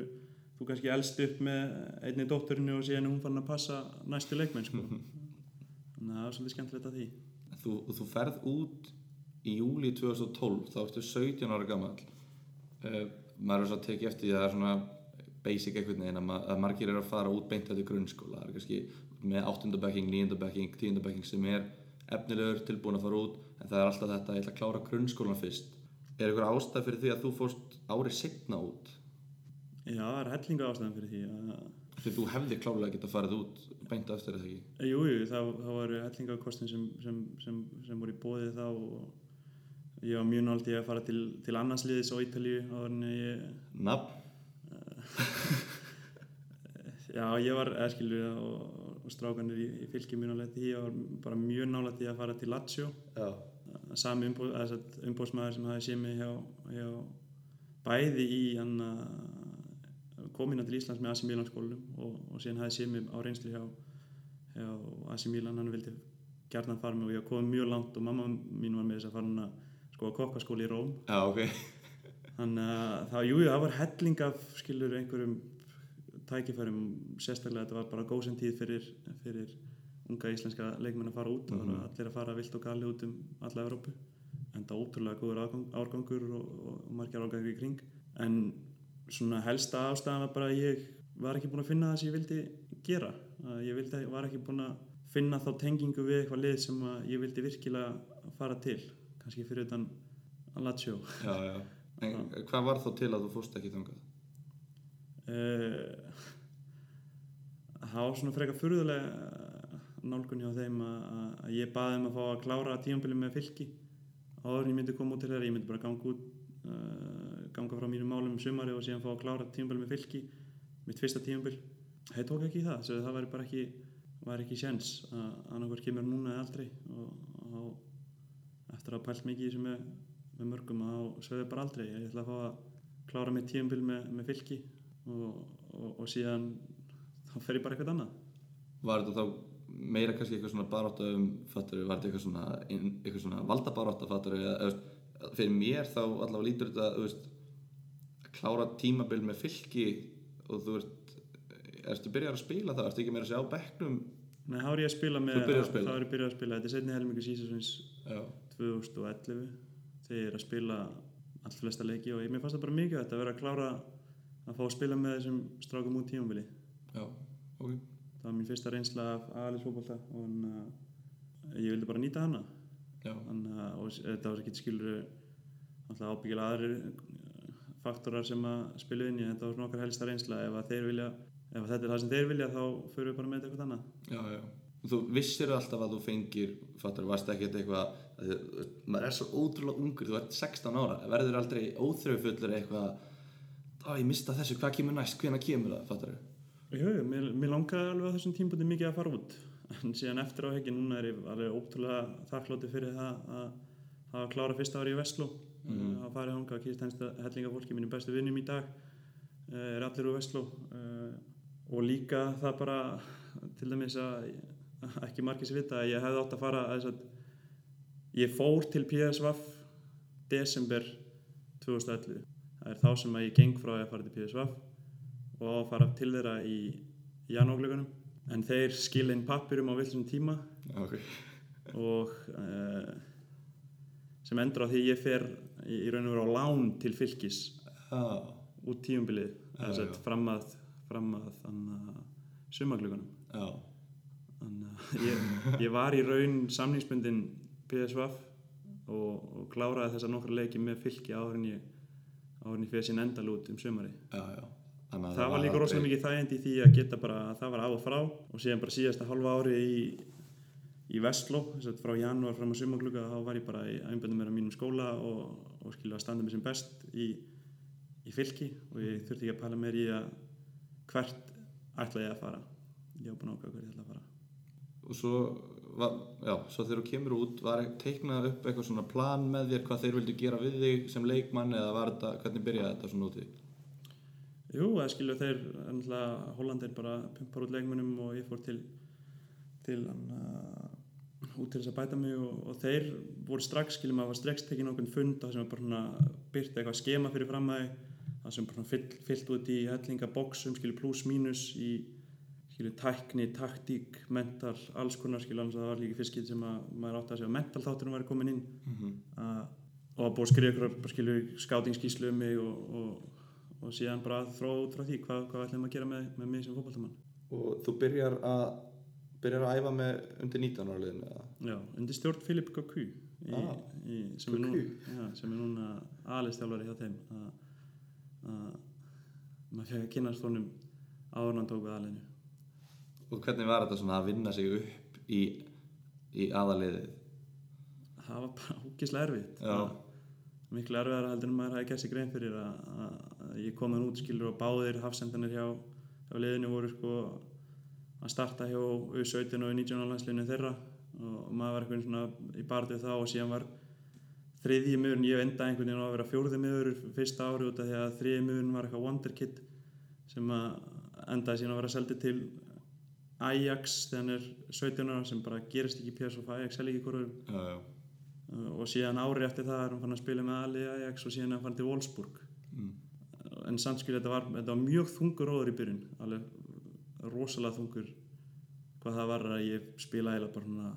þú kannski elst upp með einni dótturinu og síðan er hún fann að passa næstu leikmenn sko. [LAUGHS] þannig að það er svolítið skemmtilegt að því. Þú, þú ferð út í júli 2012, þá ertu 17 ára gammal. Uh, maður er svo að tekið eftir því að það er svona basic einhvern veginn að, ma að margir eru að fara út beint eftir grunnskóla. Það er kannski með 8. bekking, 9. bekking, 10. bekking sem er efnilegur tilbúin að fara út en það er alltaf þetta að ég ætla að klára grunnskólan fyrst. Er ykkur ástæð fyrir því að þú fórst árið signa út? Já, það er hellinga ástæðan fyrir því að Því þú hefði klárlega getað farið út beint eftir þetta ekki? Jú, jú, þá, þá var hellinga kostin sem, sem, sem, sem voru í bóðið þá og ég var mjög nált í að fara til, til annars liðis á Ítalíu áður en ég Nafn? Já, ég var eðskilur og, og strákanir í, í fylki mjög nálægt í, ég var bara mjög nálægt í að fara til Lazio Já. sami umbóð, umbóðsmaður sem hafi séð mig hjá, hjá bæði í komina til Íslands með AC Milan skólanum og, og síðan hafi séð mig á reynslu hjá, hjá AC Milan, hann vildi gjarnan fara mig og ég kom mjög langt og mamma mín var með þess að fara hann að skoða kokkaskóli í Róm. Já, ok. þannig að það, jú, jú, það var helling af skilur einhverjum tækifærum. Sérstaklega þetta var bara góðsend tíð fyrir, fyrir unga íslenska leikmenn að fara út. Og mm allir að fara vilt og gali út um alla Evrópu. En það ótrúlega góður árgang, árgangur og, og, og margir árgangur í kring. En svona helsta ástæðan var bara að ég var ekki búin að finna það sem ég vildi gera. Að ég vildi, var ekki búin að finna þá tengingu við eitthvað lið sem ég vildi virkilega fara til kannski fyrir utan já. En [LAUGHS] hvað var þá til að þú fórst ekki þangað? Eh, það var svona frekar furðulega nálgun hjá þeim að, að- að ég baði um að fá að klára tímabili með fylki áður en ég myndi koma út til þeirra ég myndi bara ganga út uh, ganga frá mínum málum um sumari og síðan fá að klára tímabili með fylki mitt fyrsta tímabil þeir tók ekki í það, það væri bara ekki var ekki séns að annarkvært kemur núna eða aldrei og, og eftir að pælt mikið í þessu með, með mörgum þá sögðu bara aldrei ég ætla að fá að klára mitt tímabil með, með fylki og, og, og síðan þá fer ég bara eitthvað annað. Var þetta þá meira kannski eitthvað svona barátta um, fattur var þetta eitthvað svona, eitthvað svona eða, þú veist, fyrir mér þá allavega lítur þetta, veist, að klára tímabil með fylki og þú ert, ertu byrjar að spila það, ertu ekki meira að segja á bekknum, Nei, þá er ég að spila með að þá er ég byrjað að spila, þetta er setni helmingu sísasvins 2011 þegar ég er að spila allt flesta leiki og ég, mér fannst það bara mikið að vera að klára að fá að spila með þessum strákum út tímabili. Já, ok, það var mín fyrsta reynsla af aðlisfókbalta og hann, uh, ég vildi bara nýta hana. Hann, uh, og s- þetta var ekki skilur alltaf ábyggilega aðrir uh, faktorar sem að spila inn í þetta var svona okkar helsta reynsla. Ef vilja ef þetta er það sem þeir vilja þá fyrir við bara með eitthvað annað. Já, já. Þú vissir alltaf að þú fengir, fattur, varst ekki eitthvað, að maður er svo ótrúlega ungur, þú ert 16 ára, verður aldrei óþröfullur eitthvað, á ég mista þessu, hvað kemur næst, hvenær kemur það, fattur Jú, jú, mér, mér langaði alveg á þessum tímpúti mikið að fara út. En síðan eftir á hekki núna er ég alveg ótrúlega þakklóti fyrir það að hafa klára fyrsta ári í Vestló. Mm. að fara í hanga að kýrst hensta hellinga fólki mínum bestu vinnum í dag uh, er allir úr Vestló. Uh, og líka það bara til dæmis að ekki margir sem vita að ég hefði átt að fara að að ég fór til PSV desember 2011 það er þá sem að ég geng frá að fara til PSV og fara til þeirra í janúarglögunum en þeir skilja inn pappirum á villum tíma. Já, ok, og uh, sem endur á því ég fer í, í raun og veru á lán til fylgis já, út tíumbilið já. fram að, fram að þannig sumaglögunum já, þannig [LAUGHS] að ég, ég var í raun samningsbundin PSV og, og kláraði þessa nokkra leiki með fylgi áður en ég áður en ég fyrir sín endal út um sumari já, já. Að það var líka aldrei- rosalega mikið þægindi í því að geta bara að það var af og frá og síðan bara síðasta halva ári í, í Vestló, þess að frá janúar fram að sumagluga þá var ég bara í einbjöndum mér á mínum skóla og, og skilja að standa mér sem best í, í fylki og ég þurfti ekki að pæla mér í að hvert ætla ég að fara. Ég var búin að ákveða hvert ég ætla að fara. Og svo, var, já, svo þegar þú kemur út var teiknað upp eitthvað svona plan með þér hvað þeir vildu gera við þig sem leikmann eða var þetta, hvernig byrjaði þetta svona úti Jú, það skilju þeir ennlega Hollandir bara pumpar út leikmunum og ég fór til til hann uh, út til þess að bæta mig og, og þeir voru strax skiljum að var strax tekinn okkur fund það sem var bara svona byrta eitthvað skema fyrir fram að það sem bara svona fyll, fyllt út í hellinga boxum skilju pluss mínus í skilju tækni, taktík, mental alls konar skilju alveg að það var líka fyrst skil sem að maður átti að segja að mental þátturinn væri komin inn. Mm að, og að búið að skrifa ykkur skilju skátingskíslu um mig og, og, og síðan bara þróa út frá því hvað, hvað ætlum að gera með, með mig sem fótballtamann og þú byrjar að byrjar að æfa með undir 19 ára liðinu eða? Já, undir stjórn Filip í, Ah, sem, sem er núna aðlistjálfari hjá þeim. Að, að maður fekk að kynast honum áður en hann tók við aðlinu og hvernig var þetta svona að vinna sig upp í, í aðaliðið það var bara ógislega erfitt. Miklu erfiðar heldur en maður hafi gert sig grein fyrir að, ég kom þann út skilur og báðir hafsendanir hjá, hjá liðinu voru sko að starta hjá U17 og U19 landsliðinu þeirra. Og maður var einhvern svona í barðið þá og síðan var þriðji miðurinn, ég enda einhvern veginn á að vera fjórði miður fyrsta ári út af því að þriðji miðurinn var eitthvað wonder kid sem að endaði síðan að vera seldi til Ajax þegar hann er 17 ára sem bara gerist ekki í PSV Ajax já, já. Uh, og síðan ári eftir það er hann fann að spila með Ali Ajax og síðan er hann fann til Wolfsburg Mm. Uh, en samt skil þetta var, þetta var mjög þungur róður í byrjun alveg rosalega þungur hvað það var að ég spila eða bara svona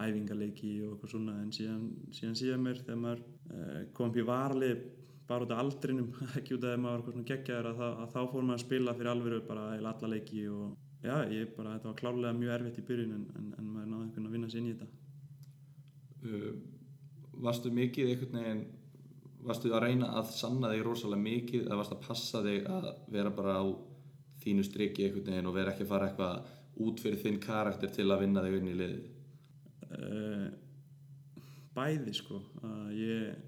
æfingaleiki og eitthvað svona en síðan síðan, síðan mér þegar maður uh, kom í varli bara út af aldrinum [LAUGHS] ekki út af að maður var svona geggjaður að, að þá fór maður að spila fyrir alvöru bara eða alla leiki og já, ég bara, þetta var klárlega mjög erfitt í byrjun en, en, en maður náði einhvern veginn að vinna sér inn í þetta. Uh, varstu mikið einhvern veginn varstu að reyna að sanna þig rosalega mikið eða varstu að passa þig að vera bara á þínu striki einhvern veginn og vera ekki að fara eitthvað út fyrir þinn karakter til að vinna þig inn í liðið? Uh, bæði sko. Að ég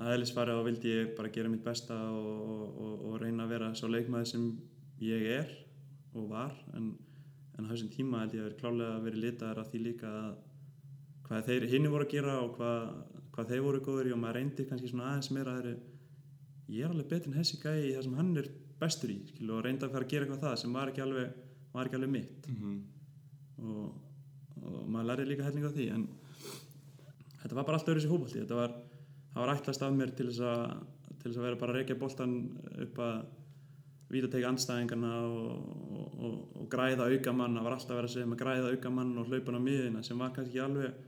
aðeinsfari á vildi ég bara gera mitt besta og, og, og reyna að vera svo leikmaði sem ég er og var en, en á þessum tíma held ég að vera klálega verið litaðar af því líka að hvað þeir hinni voru að gera og hvað, hvað þeir voru góður í og maður reyndi kannski svona aðeins meira að ég er alveg betur en hessi gæi í það sem hann er bestur í skilu, og reyndi að fara að gera eitthvað það sem var ekki alveg, var ekki alveg mitt mm -hmm. og, og maður lærði líka hellinga á því en þetta var bara allt öðru sér fókbalti þetta var, var ætlast af mér til þess að, til þess að vera bara að reykja boltan upp að vítategi andstæðingarna og, og, og græða aukamann. Það var alltaf vera að segja með græða aukamann og hlaupan á miðina sem var kannski alveg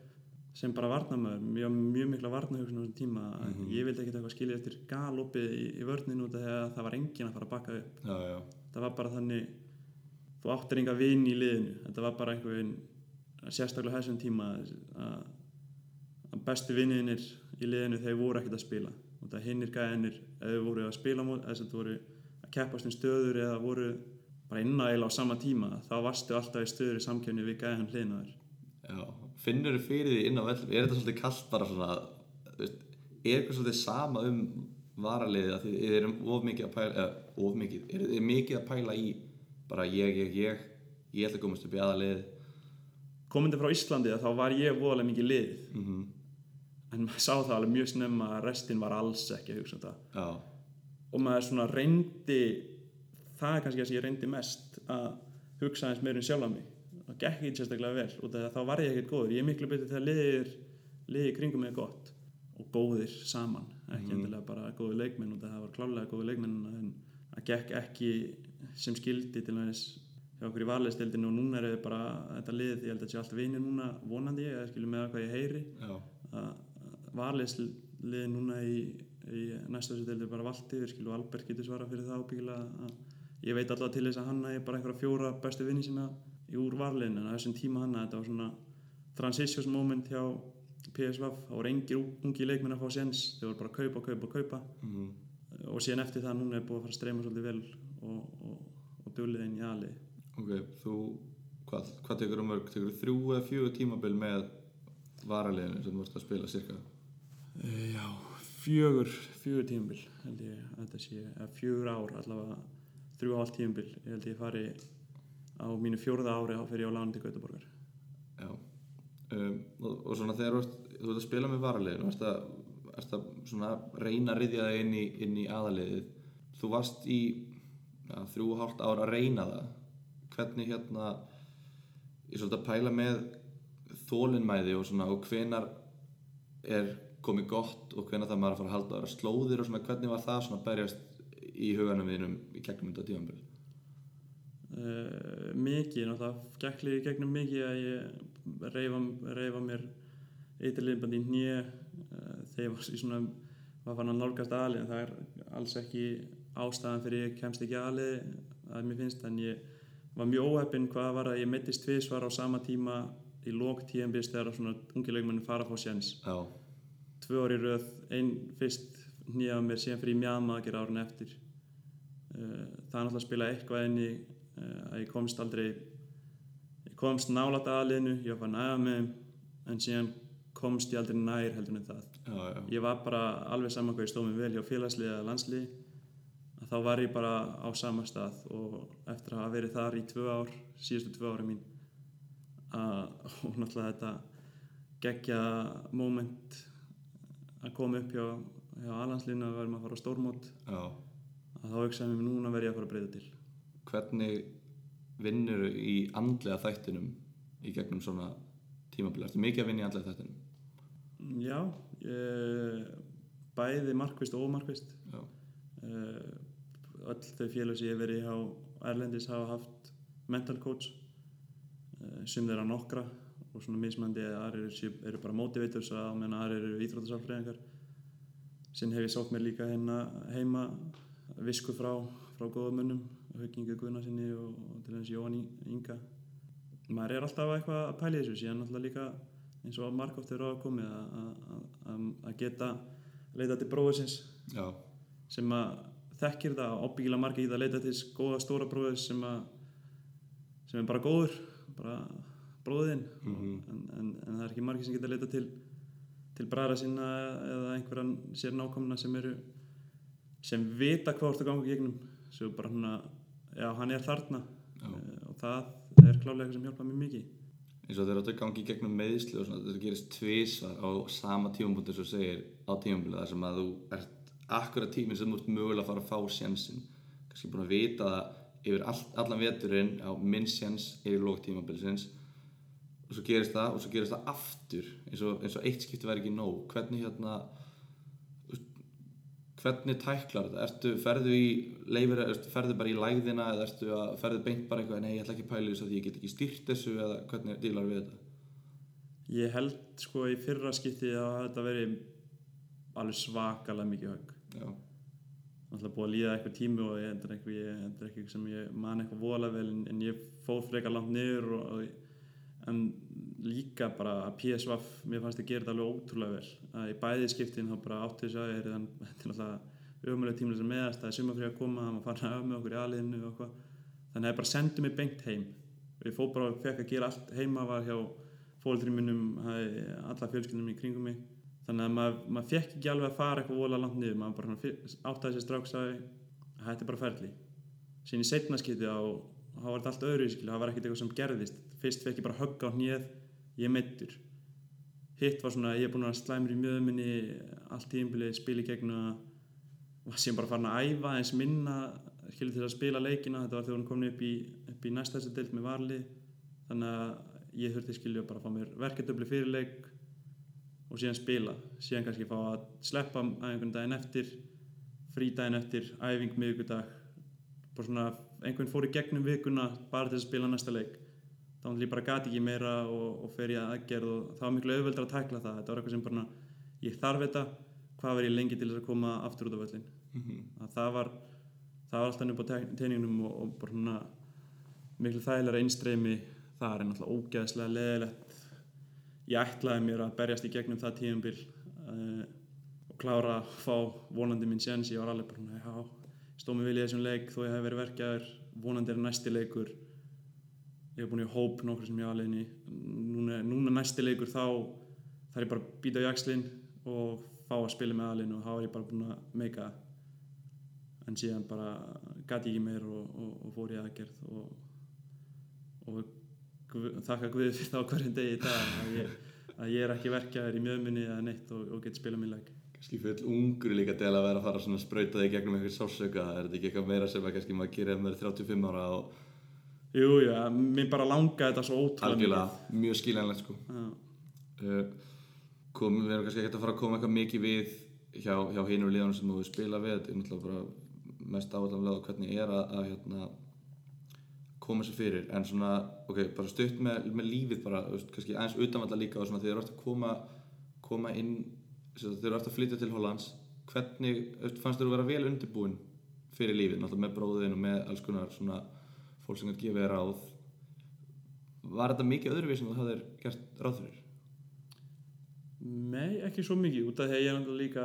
sem bara varnamöður, mjög, mjög mikla varnahugsun á þessum tíma, mm -hmm. ég vildi ekkert eitthvað skilja eftir galopið í, í vörninu þegar það var engin að fara að bakka upp. Já, já. það var bara þannig þú áttir enga vinn í liðinu. Þetta var bara einhvern sérstaklega þessum tíma að, að bestu vinninir í liðinu þeir voru ekkert að spila. Og það hinnir gæðinir eða voru að spila mót, eða keppast um stöður eða voru bara innægila á sama tíma þá varstu alltaf í stöður í samkjöfni við gæðan hliðnaður Já, finnur þið fyrir því inn á vellum er þetta svolítið kallt bara svona veist, er eitthvað svolítið sama um varaliðið að þið erum of mikið að pæla eða of mikið, er þið mikið að pæla í bara ég, ég, ég ég ætla að komast upp í aðalið komandi frá Íslandi þá var ég voðalega mikið lið mm -hmm. en maður sá það alveg mjög snemma að restin var alls ekki að hugsa um þetta Já, og maður svona reyndi það er kannski það sem ég reyndi mest að hugsa eins meira um sjálf mig. Það gekk ekki sérstaklega vel. Og það, þá var ég ekkert góður. Ég er miklu betur þegar liðir liðir kringum mig gott. Og góðir saman. Ekki Mhm. endilega bara góði leikmenn og það var klálega góði leikmenn en það gekk ekki sem skildi til næst hjá okkur í varleistildinu og núna er bara þetta lið, ég held að þetta sé allt vinir núna vonandi ég, eða skilur með hvað ég heyri. Já, að varleislið núna í, í næsta þessu deildi er bara valdi við skilu Albert getur svara fyrir það ábyggilega að ég veit alltaf til þess að hanna er bara einhverja fjóra bestu vinni sína í úr varlegin en á þessum tíma hanna þetta var svona transitions moment hjá PSV þá voru engir ungi leikmenn að fá séns þau voru bara að kaupa, kaupa, kaupa. Mm og síðan eftir það núna er búið að fara að streyma svolítið vel og, og, og dulið inn í ali ok, þú hvað, hvað tekur um mörg, tekur þrjú eða fjögur tímabil með varaliðinu sem þú vorst að spila cirka Já, fjögur fjögur tímabil held ég að þetta sé eða fjögur ár allavega þrjú og hálft tímabil ég held ég fari á mínu fjórða ári á fyrir ég á lánu til Gautaborgar Já. Um, og, og svona þegar þú ert, ert að spila með varaliðinu varst að, varst að svona reyna að riðja þig inn í, í aðaliðið þú varst í ja, þrjú og hálft ár að reyna það. Hvernig hérna ég svolítið að pæla með þólinmæði og svona og hvenar er komið gott og hvenar það maður að fara að halda ára slóðir og svona hvernig var það svona að berjast í huganum þínum í gegnum þetta tímanbíl uh, mikið, náttúrulega í gegnum mikið að ég reyfa, reyfa mér eitthvað í hnið uh, þegar ég var í svona var fann að nálgast aðli en það er alls ekki ástæðan fyrir ég kemst ekki aðli að mér finnst en ég var mjög óheppinn hvað var að ég mittist tvisvar á sama tíma í lók tíðanbyrst þegar svona ungi leikmennin fara að fá sjens Já, tvö orði röð, einn fyrst nýja á mér, síðan fyrir mjama að gera árun eftir. Uh, það er náttúrulega að spila eitthvað inn í uh, að ég komst aldrei ég komst nálat aðliðinu, ég var aða með en síðan komst ég aldrei nær heldur en það. Já, já, ég var bara alveg saman hvað ég stóð mig vel hjá félagsliði eða landsliði að þá var ég bara á sama stað og eftir að hafa verið þar í tvö ár síðustu tvö ári mín að, og náttúrulega þetta geggja moment að koma upp hjá, hjá alansliðinu að verðum að fara á stórmót já. að þá hugsaði mér núna verð ég að fara að breyða til Hvernig vinnur í andlega þættinum í gegnum svona tímabili? Ertu mikið að vinna í andlega þættinum? já, ég, bæði markvist og ómarkvist uh, öll þau félag sem ég verið á Erlendis hafa haft mental coach sum þeirra nokkra og svona mismandi eða aðrir eru, eru bara motivators að meðan aðrir eru íþróttasálfræðingar. Sinn hef ég sótt mér líka hérna heima visku frá, frá góðum mönnum Haukingu Guðnarsinni og, og til Jóhann Í- Inga. Maður er alltaf eitthvað að pæla í þessu síðan náttúrulega líka eins og margótt eru á að komið að- að- að- að geta leita til bróðisins Já, sem að þekkir það og ábyggilega margir í það að leita til góða stóra bróðis sem að sem er bara góður bara bróðinn Mhm. en, en, en það er ekki margir sem geta leita til til bræðra sinna eða einhverjan sér nákomna sem eru sem vita hvað að ganga í gegnum. Sem bara svona, já hann er þarna. Já. Eh, og það er klálega eitthvað sem hjálpa mér mikið. Eins og þegar þetta gangi gegnum meðsli og svona, þetta gerist tvisvar á sama tímapunktu sem þú segir á tímabilið þar sem að þú ert akkurat tíminn sem þú ert mögulega að fara að fá sjensin kannski búin að vita það yfir all, allan veturinn á minn sjens yfir lók tímabilisins og svo gerist það og svo gerist það aftur eins og, eins og eitt skipti væri ekki nóg. Hvernig hérna hvernig tæklar þetta? Ertu, ferðu í leifir, ferðu bara í lægðina eða ertu að ferðu beint bara eitthvað nei ég ætla ekki að pæla af því ég get ekki styrt þessu eða hvernig dílar við þetta? Ég held sko í fyrra skipti að þetta veri alveg svakalega mikið högg. Já, náttúrulega búið að líða eitthvað tími og ég endur eitthvað, eitthvað sem ég man eitthvað voðalega vel en, en ég fóð frekar langt niður og, og, en líka bara að PSVaf, mér fannst ég gera þetta alveg ótrúlega vel. Að í bæði skiptin þá bara áttu þess að þetta er náttúrulega ömulega tímlega sem meðast það er sumafrí að koma, það maður fann að öf með okkur í aðliðinu og eitthvað. Þannig að ég bara sendi mig beint heim. Ég fóð bara og fekk að gera allt heima var hjá fóldri minnum alla fjölskyldunum í kringum mig. Þannig að maður, maður fekk ekki alveg að fara eitthvað vola langt niður, maður bara sér strax að að þetta er bara ferli. Síðan í setna skiti á þá var þetta allt öðru, það var ekkert eitthvað sem gerðist fyrst fekk ég bara högg á hnið ég meittur hitt var svona, ég er búin að slæmur í mjöðminni allt tíðinbilið, spila í gegn og síðan bara farin að æfa eins minna, skilja til að spila leikina þetta var þegar hún komin upp í, upp í næsta þessu deild með varli. Þannig að ég þurfti skilja bara að fá mér verkeftöfli fyrir leik og síðan spila. Síðan kannski fá að sleppa einhvern daginn eftir frí daginn eftir, æfing miðvikudag. Bara svona, einhvern fór í gegnum vikuna bara til að spila næsta leik þá hann bara gati ekki meira og, og fer í aðgerð og það var miklu auðveldar að tækla það. Þetta var eitthvað sem bara, ég þarf þetta hvað verð ég lengi til þess að koma aftur út á völlin að það var það var alltaf upp á teiningunum og, og bara svona miklu þægilega einstreymi það er náttúrulega ógeðslega leðilegt ég ætlaði mér að berjast í gegnum það tíumbil uh, og klára að fá vonandi minn séns. Ég var alveg bara, já, vel í þessum leik þó ég hef verið verkjaður, vonandi er næsti leikur ég hef búin í hóp nokkur sem ég inn í. Núna, núna næsti leikur þá þarf ég bara að býta á jakslinn og fá að spila með alveg og þá er ég bara búin að meika en síðan bara gæti ég ekki meir og, og, og fór ég aðgerð og, og þakka Guði fyrir það á hverjum degi í dag að ég, að ég er ekki verkjaður í mjöðminni eða neitt og, get spila minn leik. Kannski full ungur líka til að vera að fara að sprauta þig gegnum einhver sásauka er þetta ekki eitthvað meira sem að maður gerir ef maður er 35 ára og Jú, jú, mér bara langa þetta svo ótrúlega algjörlega mjög skiljanlegt sko. Uh, kom, við erum kannski ekki að fara að koma eitthvað mikið við hjá, hjá hinum liðanum sem þú spilað við. Þetta er náttúrulega bara mest áallanlega hvernig er að, að hérna, koma sér fyrir. En svona, ok, bara stutt með, með lífið bara, kannski aðeins utanvalla líka og svona þegar þú ert að koma koma inn, þegar þú ert að flytja til Hollands hvernig, fannst þú að vera vel undirbúin fyrir lífið, náttúrulega með bróðin og með alls konar svona fólk sem kannski gefið ráð var þetta mikið öðruvís sem þú hafðir gert ráð fyrir? Nei, ekki svo mikið, út af því að ég er náttúrulega líka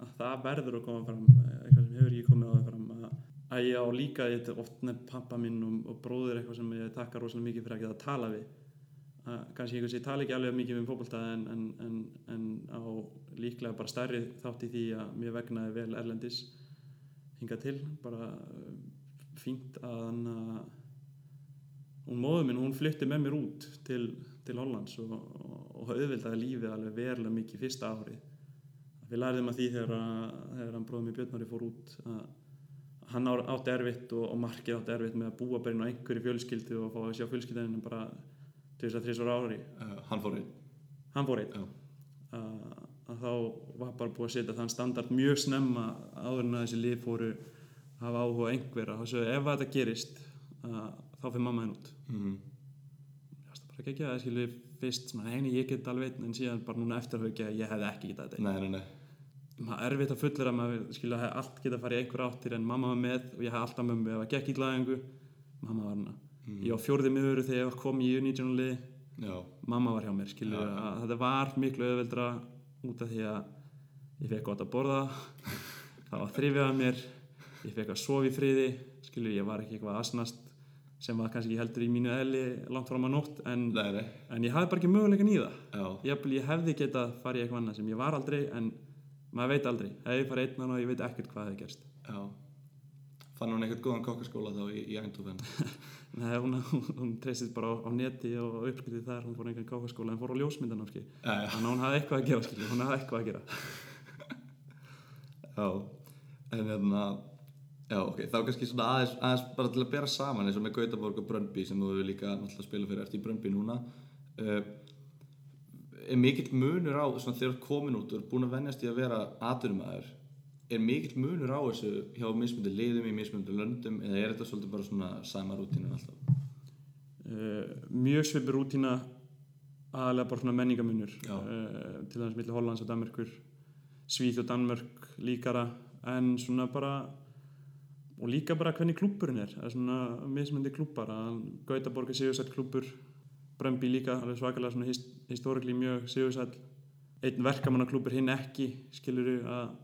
að það verður að koma fram eitthvað sem hefur ekki komið á það fram að, að ég á líka, ég er oft nefn pappa minn og, og bróðir eitthvað sem ég takkar rosalega mikið fyrir að geta að tala við að, kannski einhvers ég tala ekki alveg mikið um fótbolta en, en, en, en á líklega bara stærri þátt í því að mér vegnaði vel erlendis hinga til, bara fínt að hann að hún móður minn, hún flytti með mér út til, til Hollands og, og, auðvildaði lífið alveg verulega mikið fyrsta ári við læriðum að því þegar, að, þegar hann bróðum í Björnari fór út að hann á- átti erfitt og, og markið átti erfitt með að búa bara inn á einhverju fjölskyldu og fá að sjá fjölskyldinu bara 2-3 ári. Uh, hann fór einn. Hann fór einn. Að, að þá var bara búið að setja þann standard mjög snemma áður en að þessi lið fóru hafa áhuga á einhver að þessu ef þetta gerist að, þá fyrir mamma henn út. Mm. það er bara ekki að skilur fyrst svona, heini ég get alveg en síðan bara núna eftir að ég hefði ekki getað þetta nei, nei, nei. Maður er erfitt að fullera að maður skilja að allt geta að fara í einhver áttir en mamma var með og ég hef alltaf mömmu ef að gekk í glæðingu mamma var hana ég var fjórði miður þegar ég kom í U19 liði já, mamma var hjá mér að þetta var miklu auðveldra út af því að ég fekk gott að borða. [LAUGHS] Það var þrifið að mér ég fekk að sofa í friði skilju ég var ekki eitthvað að asnast sem var kannski heldur í mínu eðli langt fram að nótt en, nei, nei. en ég hafði bara ekki möguleikan í það. Ég, ég hefði getað farið eitthvað annað sem ég var aldrei en maður veit aldrei. Ef ég farið einn og ég veit ekkert hvað hefði gerst. Já. Fann hún eitthvað góðan kokkaskóla þá í, í Eindhoven? [LAUGHS] Nei, hún, hún, hún treystist bara á, á neti og uppskriði þar, hún fór einhvern káfaskóla en fór á ljósmyndan já, þannig að hún hafði eitthvað að gera hún hafði eitthvað að gera. [LAUGHS] Já. En hérna já, ok, þá kannski svona aðeins, aðeins bara til að bera saman eins og með Gautaborg og Bröndby sem þú hefur líka náttúrulega spila fyrir eftir í Bröndby núna? Uh, er mikill munur á svona þegar komin út og er búin að venjast í að vera aturumæður er mikill munur á þessu hjá mismundi liðum í mismundi löndum eða er þetta svolítið bara svona sama rútínu alltaf? Uh, mjög svipur rútína aðalega bara svona menningamunur uh, til dæmis milli Hollands og Danmörkur Svíð og Danmörk líkara en svona bara og líka bara hvernig klúburinn er. Það er svona mismöndi klúbar að Gautaborg er sigursætt klúbur Brömbi líka, alveg svakalega svona hist histórikli mjög sigursætt einn verkamannaklúbur hinn ekki skiluru að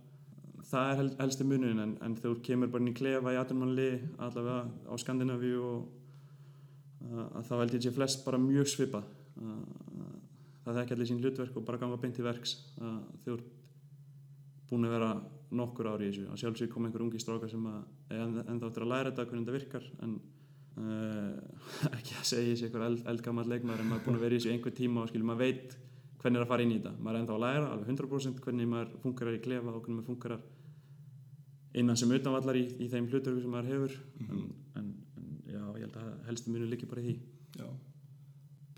það er hel, helsti munin en, en þú kemur bara inn í klefa í aturmannli allavega á Skandinavíu og þá held ég sé flest bara mjög að, það þekki allir sín hlutverk og bara ganga beint í verks. Að þú ert búin að vera nokkur ári í þessu. Að sjálfsög kom einhver ungi strákar sem er ennþá eftir að læra þetta hvernig þetta virkar en uh, [LAUGHS] ekki að segja þessi einhver eld, eldgammal leikmaður en maður er búin að vera í þessu einhver tíma og skilur maður veit hvernig er að fara inn í þetta. Maður er ennþá að læra alveg 100% hvernig maður funkarar í klefa og hvernig maður funkarar innan sem utanvallar í, í þeim hlutverku sem maður hefur. En, en, en já, ég held að helstu munu líki bara í því. Já,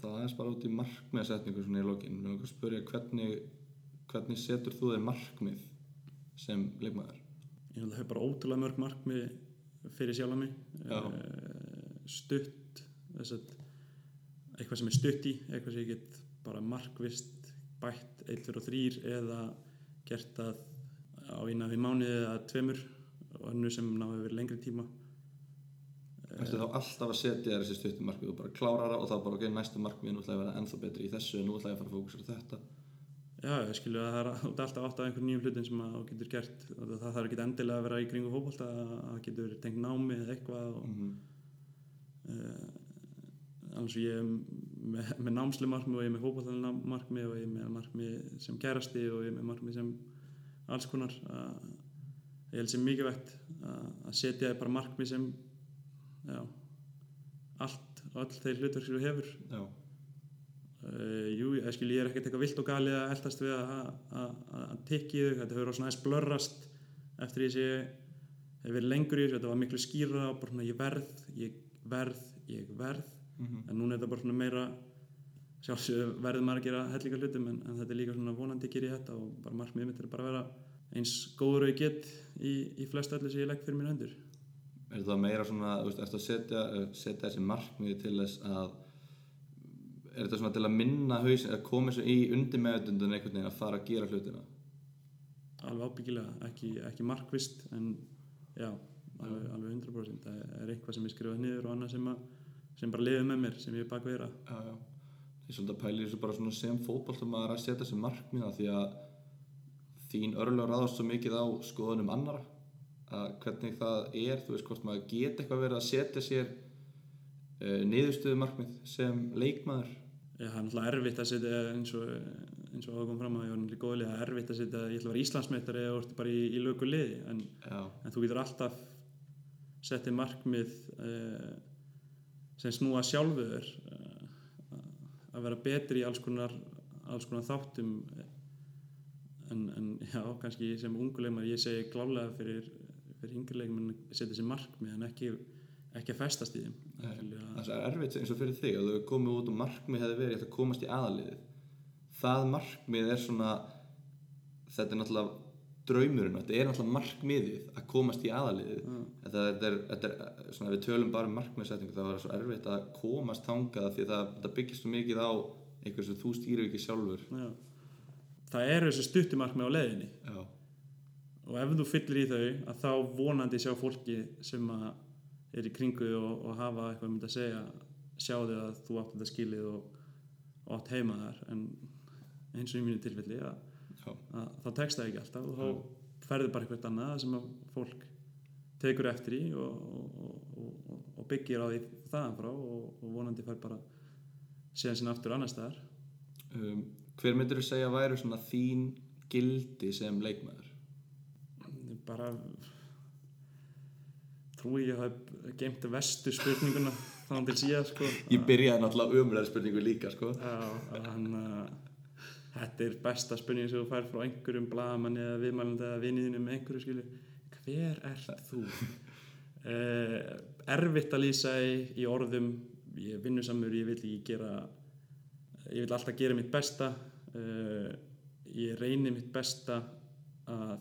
það aðeins bara út í markmiðasetningu svona í lokin. Hvernig, hvernig setur þú þér markmið sem leikmaður? ég held að það er bara ótrúlega mörg markmið fyrir sjálf mig Já. Eh, stutt þess að eitthvað sem er stutt í eitthvað sem ég get bara markvist bætt 1, 2 og 3 eða gert það á eina við mánuði eða tveimur og önnu sem náðu yfir lengri tíma Ertu þá alltaf að setja þér þessi stuttum markmið og bara klára það og þá bara ok, næstu markmið nú ætla ég að vera ennþá betri í þessu en nú ætla ég að fara að fókusra á þetta Já, ég skilju að það er alltaf átt af einhverjum nýjum hlutum sem að getur gert það þarf ekki endilega að vera í kringu að það getur tengt námi eða eitthvað og, mm uh, alveg svo ég er með, með námsli markmið og ég er með fótboltalega markmið og ég er með markmið sem kærasti og ég er með markmið sem alls konar að, ég held sem mikilvægt að, að setja bara markmið sem já, allt öll þeir hlutverk sem þú hefur. Já, Uh, jú, ég, skil, ég er ekkert eitthvað vilt og galið að eldast við að, tikki þau, þetta hefur svona aðeins blörrast eftir því að ég hef verið lengur í þessu, þetta var miklu skýra og bara svona ég verð, ég verð, ég verð. Mhm. en núna er þetta bara svona meira sjálfsög verður maður að gera hellinga hlutum en, en þetta er líka svona vonandi ger ég þetta og bara markmiðið mitt er bara að vera eins góður og ég get í, í flest öllu sem ég legg fyrir mér hendur. Er það meira svona, þú veist, ertu að setja, eh, setja þessi markmið til þess að er þetta svona til að minna haus að koma þessu í undir meðutundun einhvern veginn að fara að gera hlutina? Alveg ábyggilega, ekki, ekki markvist en já, alveg, alveg 100% það er eitthvað sem ég skrifaði niður og annað sem, sem bara liðið með mér sem ég er bak við þeirra. Já, já. Ég svolítið að pæla í þessu bara svona sem fótboltum að setja þessi markmið af því að þín örlög ráðast svo mikið á skoðunum annara að hvernig það er, þú veist hvort maður geti eitthvað verið að setja sér uh, niðurstöðu markmið sem leikmaður. Já, það er náttúrulega erfitt að setja eins og, eins og það kom fram að ég var náttúrulega góðlið það er erfitt að setja, ég ætla að vera Íslandsmeistari eða orðið bara í, í lögu liði en, en þú getur alltaf settið markmið eh, sem snúa sjálfu þér eh, að vera betri í alls konar, alls konar þáttum. En, en já, kannski sem ungulegmar ég segi klálega fyrir, fyrir yngri leikmenn að setja þessi markmið en ekki, ekki að festast í þeim. Það er erfitt eins og fyrir þig að þú komið út og markmið hefði verið að komast í aðaliðið það markmið er svona þetta er náttúrulega draumurinn þetta er náttúrulega markmiðið að komast í aðaliðið Mm. þetta, þetta, er, þetta er svona við tölum bara um markmiðsetningu það var svo erfitt að komast þangað því að það, það byggist svo mikið á einhver sem þú stýrir ekki sjálfur. Já. Það eru þessi stuttumarkmið á leiðinni. Já, og ef þú fyllir í þau að þá vonandi sjá fólki sem að er í kringu og, og hafa eitthvað mynd að segja sjá þau að þú átt þetta skilið og, og átt heima þar. En eins og í mínu tilfelli að, að þá tekst það ekki alltaf og þá ferður bara eitthvað annað sem að fólk tekur eftir í og, og, og, og, og byggir á því þaðan frá og, og vonandi fær bara síðan sinna aftur annar staðar. Um, hver myndir þú segja að væri svona þín gildi sem leikmaður? Bara trúi ég að hafa geimt vestu spurninguna þá til síðan sko ég byrjaði náttúrulega umræðar spurningu líka sko. Já, þannig að þetta er besta spurning sem þú fær frá einhverjum blagamanni eða viðmælandi eða viniðinu með einhverju skilu hver ert þú? uh, [LAUGHS] erfitt að lýsa í, í orðum ég er vinnusamur, ég vil ekki gera ég vil alltaf gera mitt besta uh, ég reyni mitt besta að,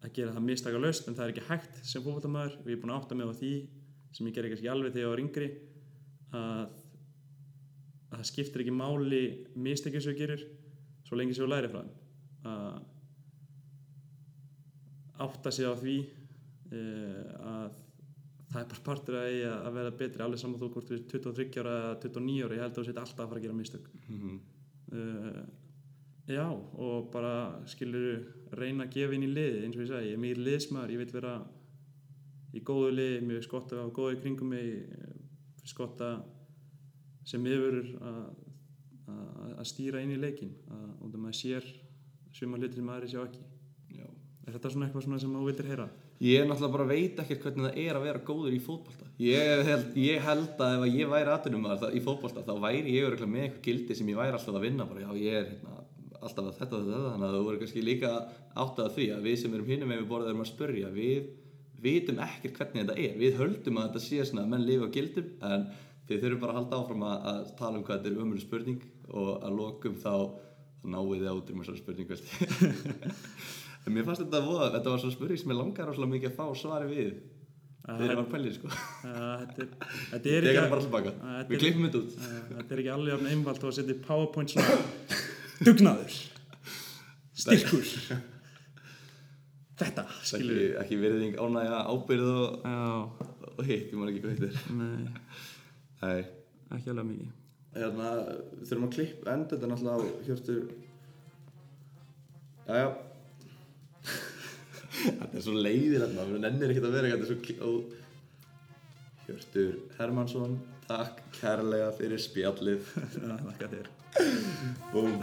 að gera það mistaka löst en það er ekki hægt sem fótboltamæður og ég er búin að átta mig á því sem ég gerði kannski alveg þegar ég var yngri að að það skiptir ekki máli mistekið sem þú gerir svo lengi sem þú læri frá þeim. Að átta sig á því uh, að það er bara partur að að vera betri alveg saman þú hvort þú er 23 ára eða 29 ára ég held að þú setja alltaf að fara að gera mistök. Mm uh, já og bara skilur reyna að gefa inn í liði eins og ég sagði, ég er mjög liðsmaður ég vil vera í góðu liði mjög skott að hafa góðu kringum mig skott að sem yfir að, stýra inn í leikin og það maður sér svima hluti sem aðri sjá ekki já. er þetta svona eitthvað svona sem þú vildir heyra? Ég náttúrulega bara veit ekkert hvernig það er að vera góður í fótbolta. Ég held, ég held að ef ég væri aðtunum í fótbolta þá væri ég örugglega með eitthvað gildi sem ég væri alltaf að vinna. Bara, já, ég er hérna, alltaf að þetta og þetta, þannig að þú voru kannski líka áttað að því að við sem erum hinum ef við borðum að spörja, við vitum ekkert hvernig þetta er. Við höldum að þetta sé svona að menn lifa á gildum en þið þurfum bara að halda áfram að, að tala um hvað þetta er umhverju spurning og að lokum þá, náið þið át um þessari spurning, [LAUGHS] En mér fannst þetta voða, þetta var svo spurning sem ég langar rosalega mikið að fá svari við þegar ég var pælið sko. Þetta er, ekki bara alveg einfalt og að setja powerpoint svona [LAUGHS] dugnaður. Styrkur. [LAUGHS] Þetta Ekki, ekki virðing, ánægja, ábyrð og, og hitt, ég maður ekki hvað þetta er. nei, Nei, ekki alveg mikið. Hérna, þurfum að klippa enda þetta náttúrulega á hjörtur Jæja. [LAUGHS] Þetta er svo leiðir hérna, við nennir ekkert að vera eitthvað, þetta er svo kl- ó- Hjörtur Hermansson, takk kærlega fyrir spjallið. [LAUGHS] Er þakka þér. Búm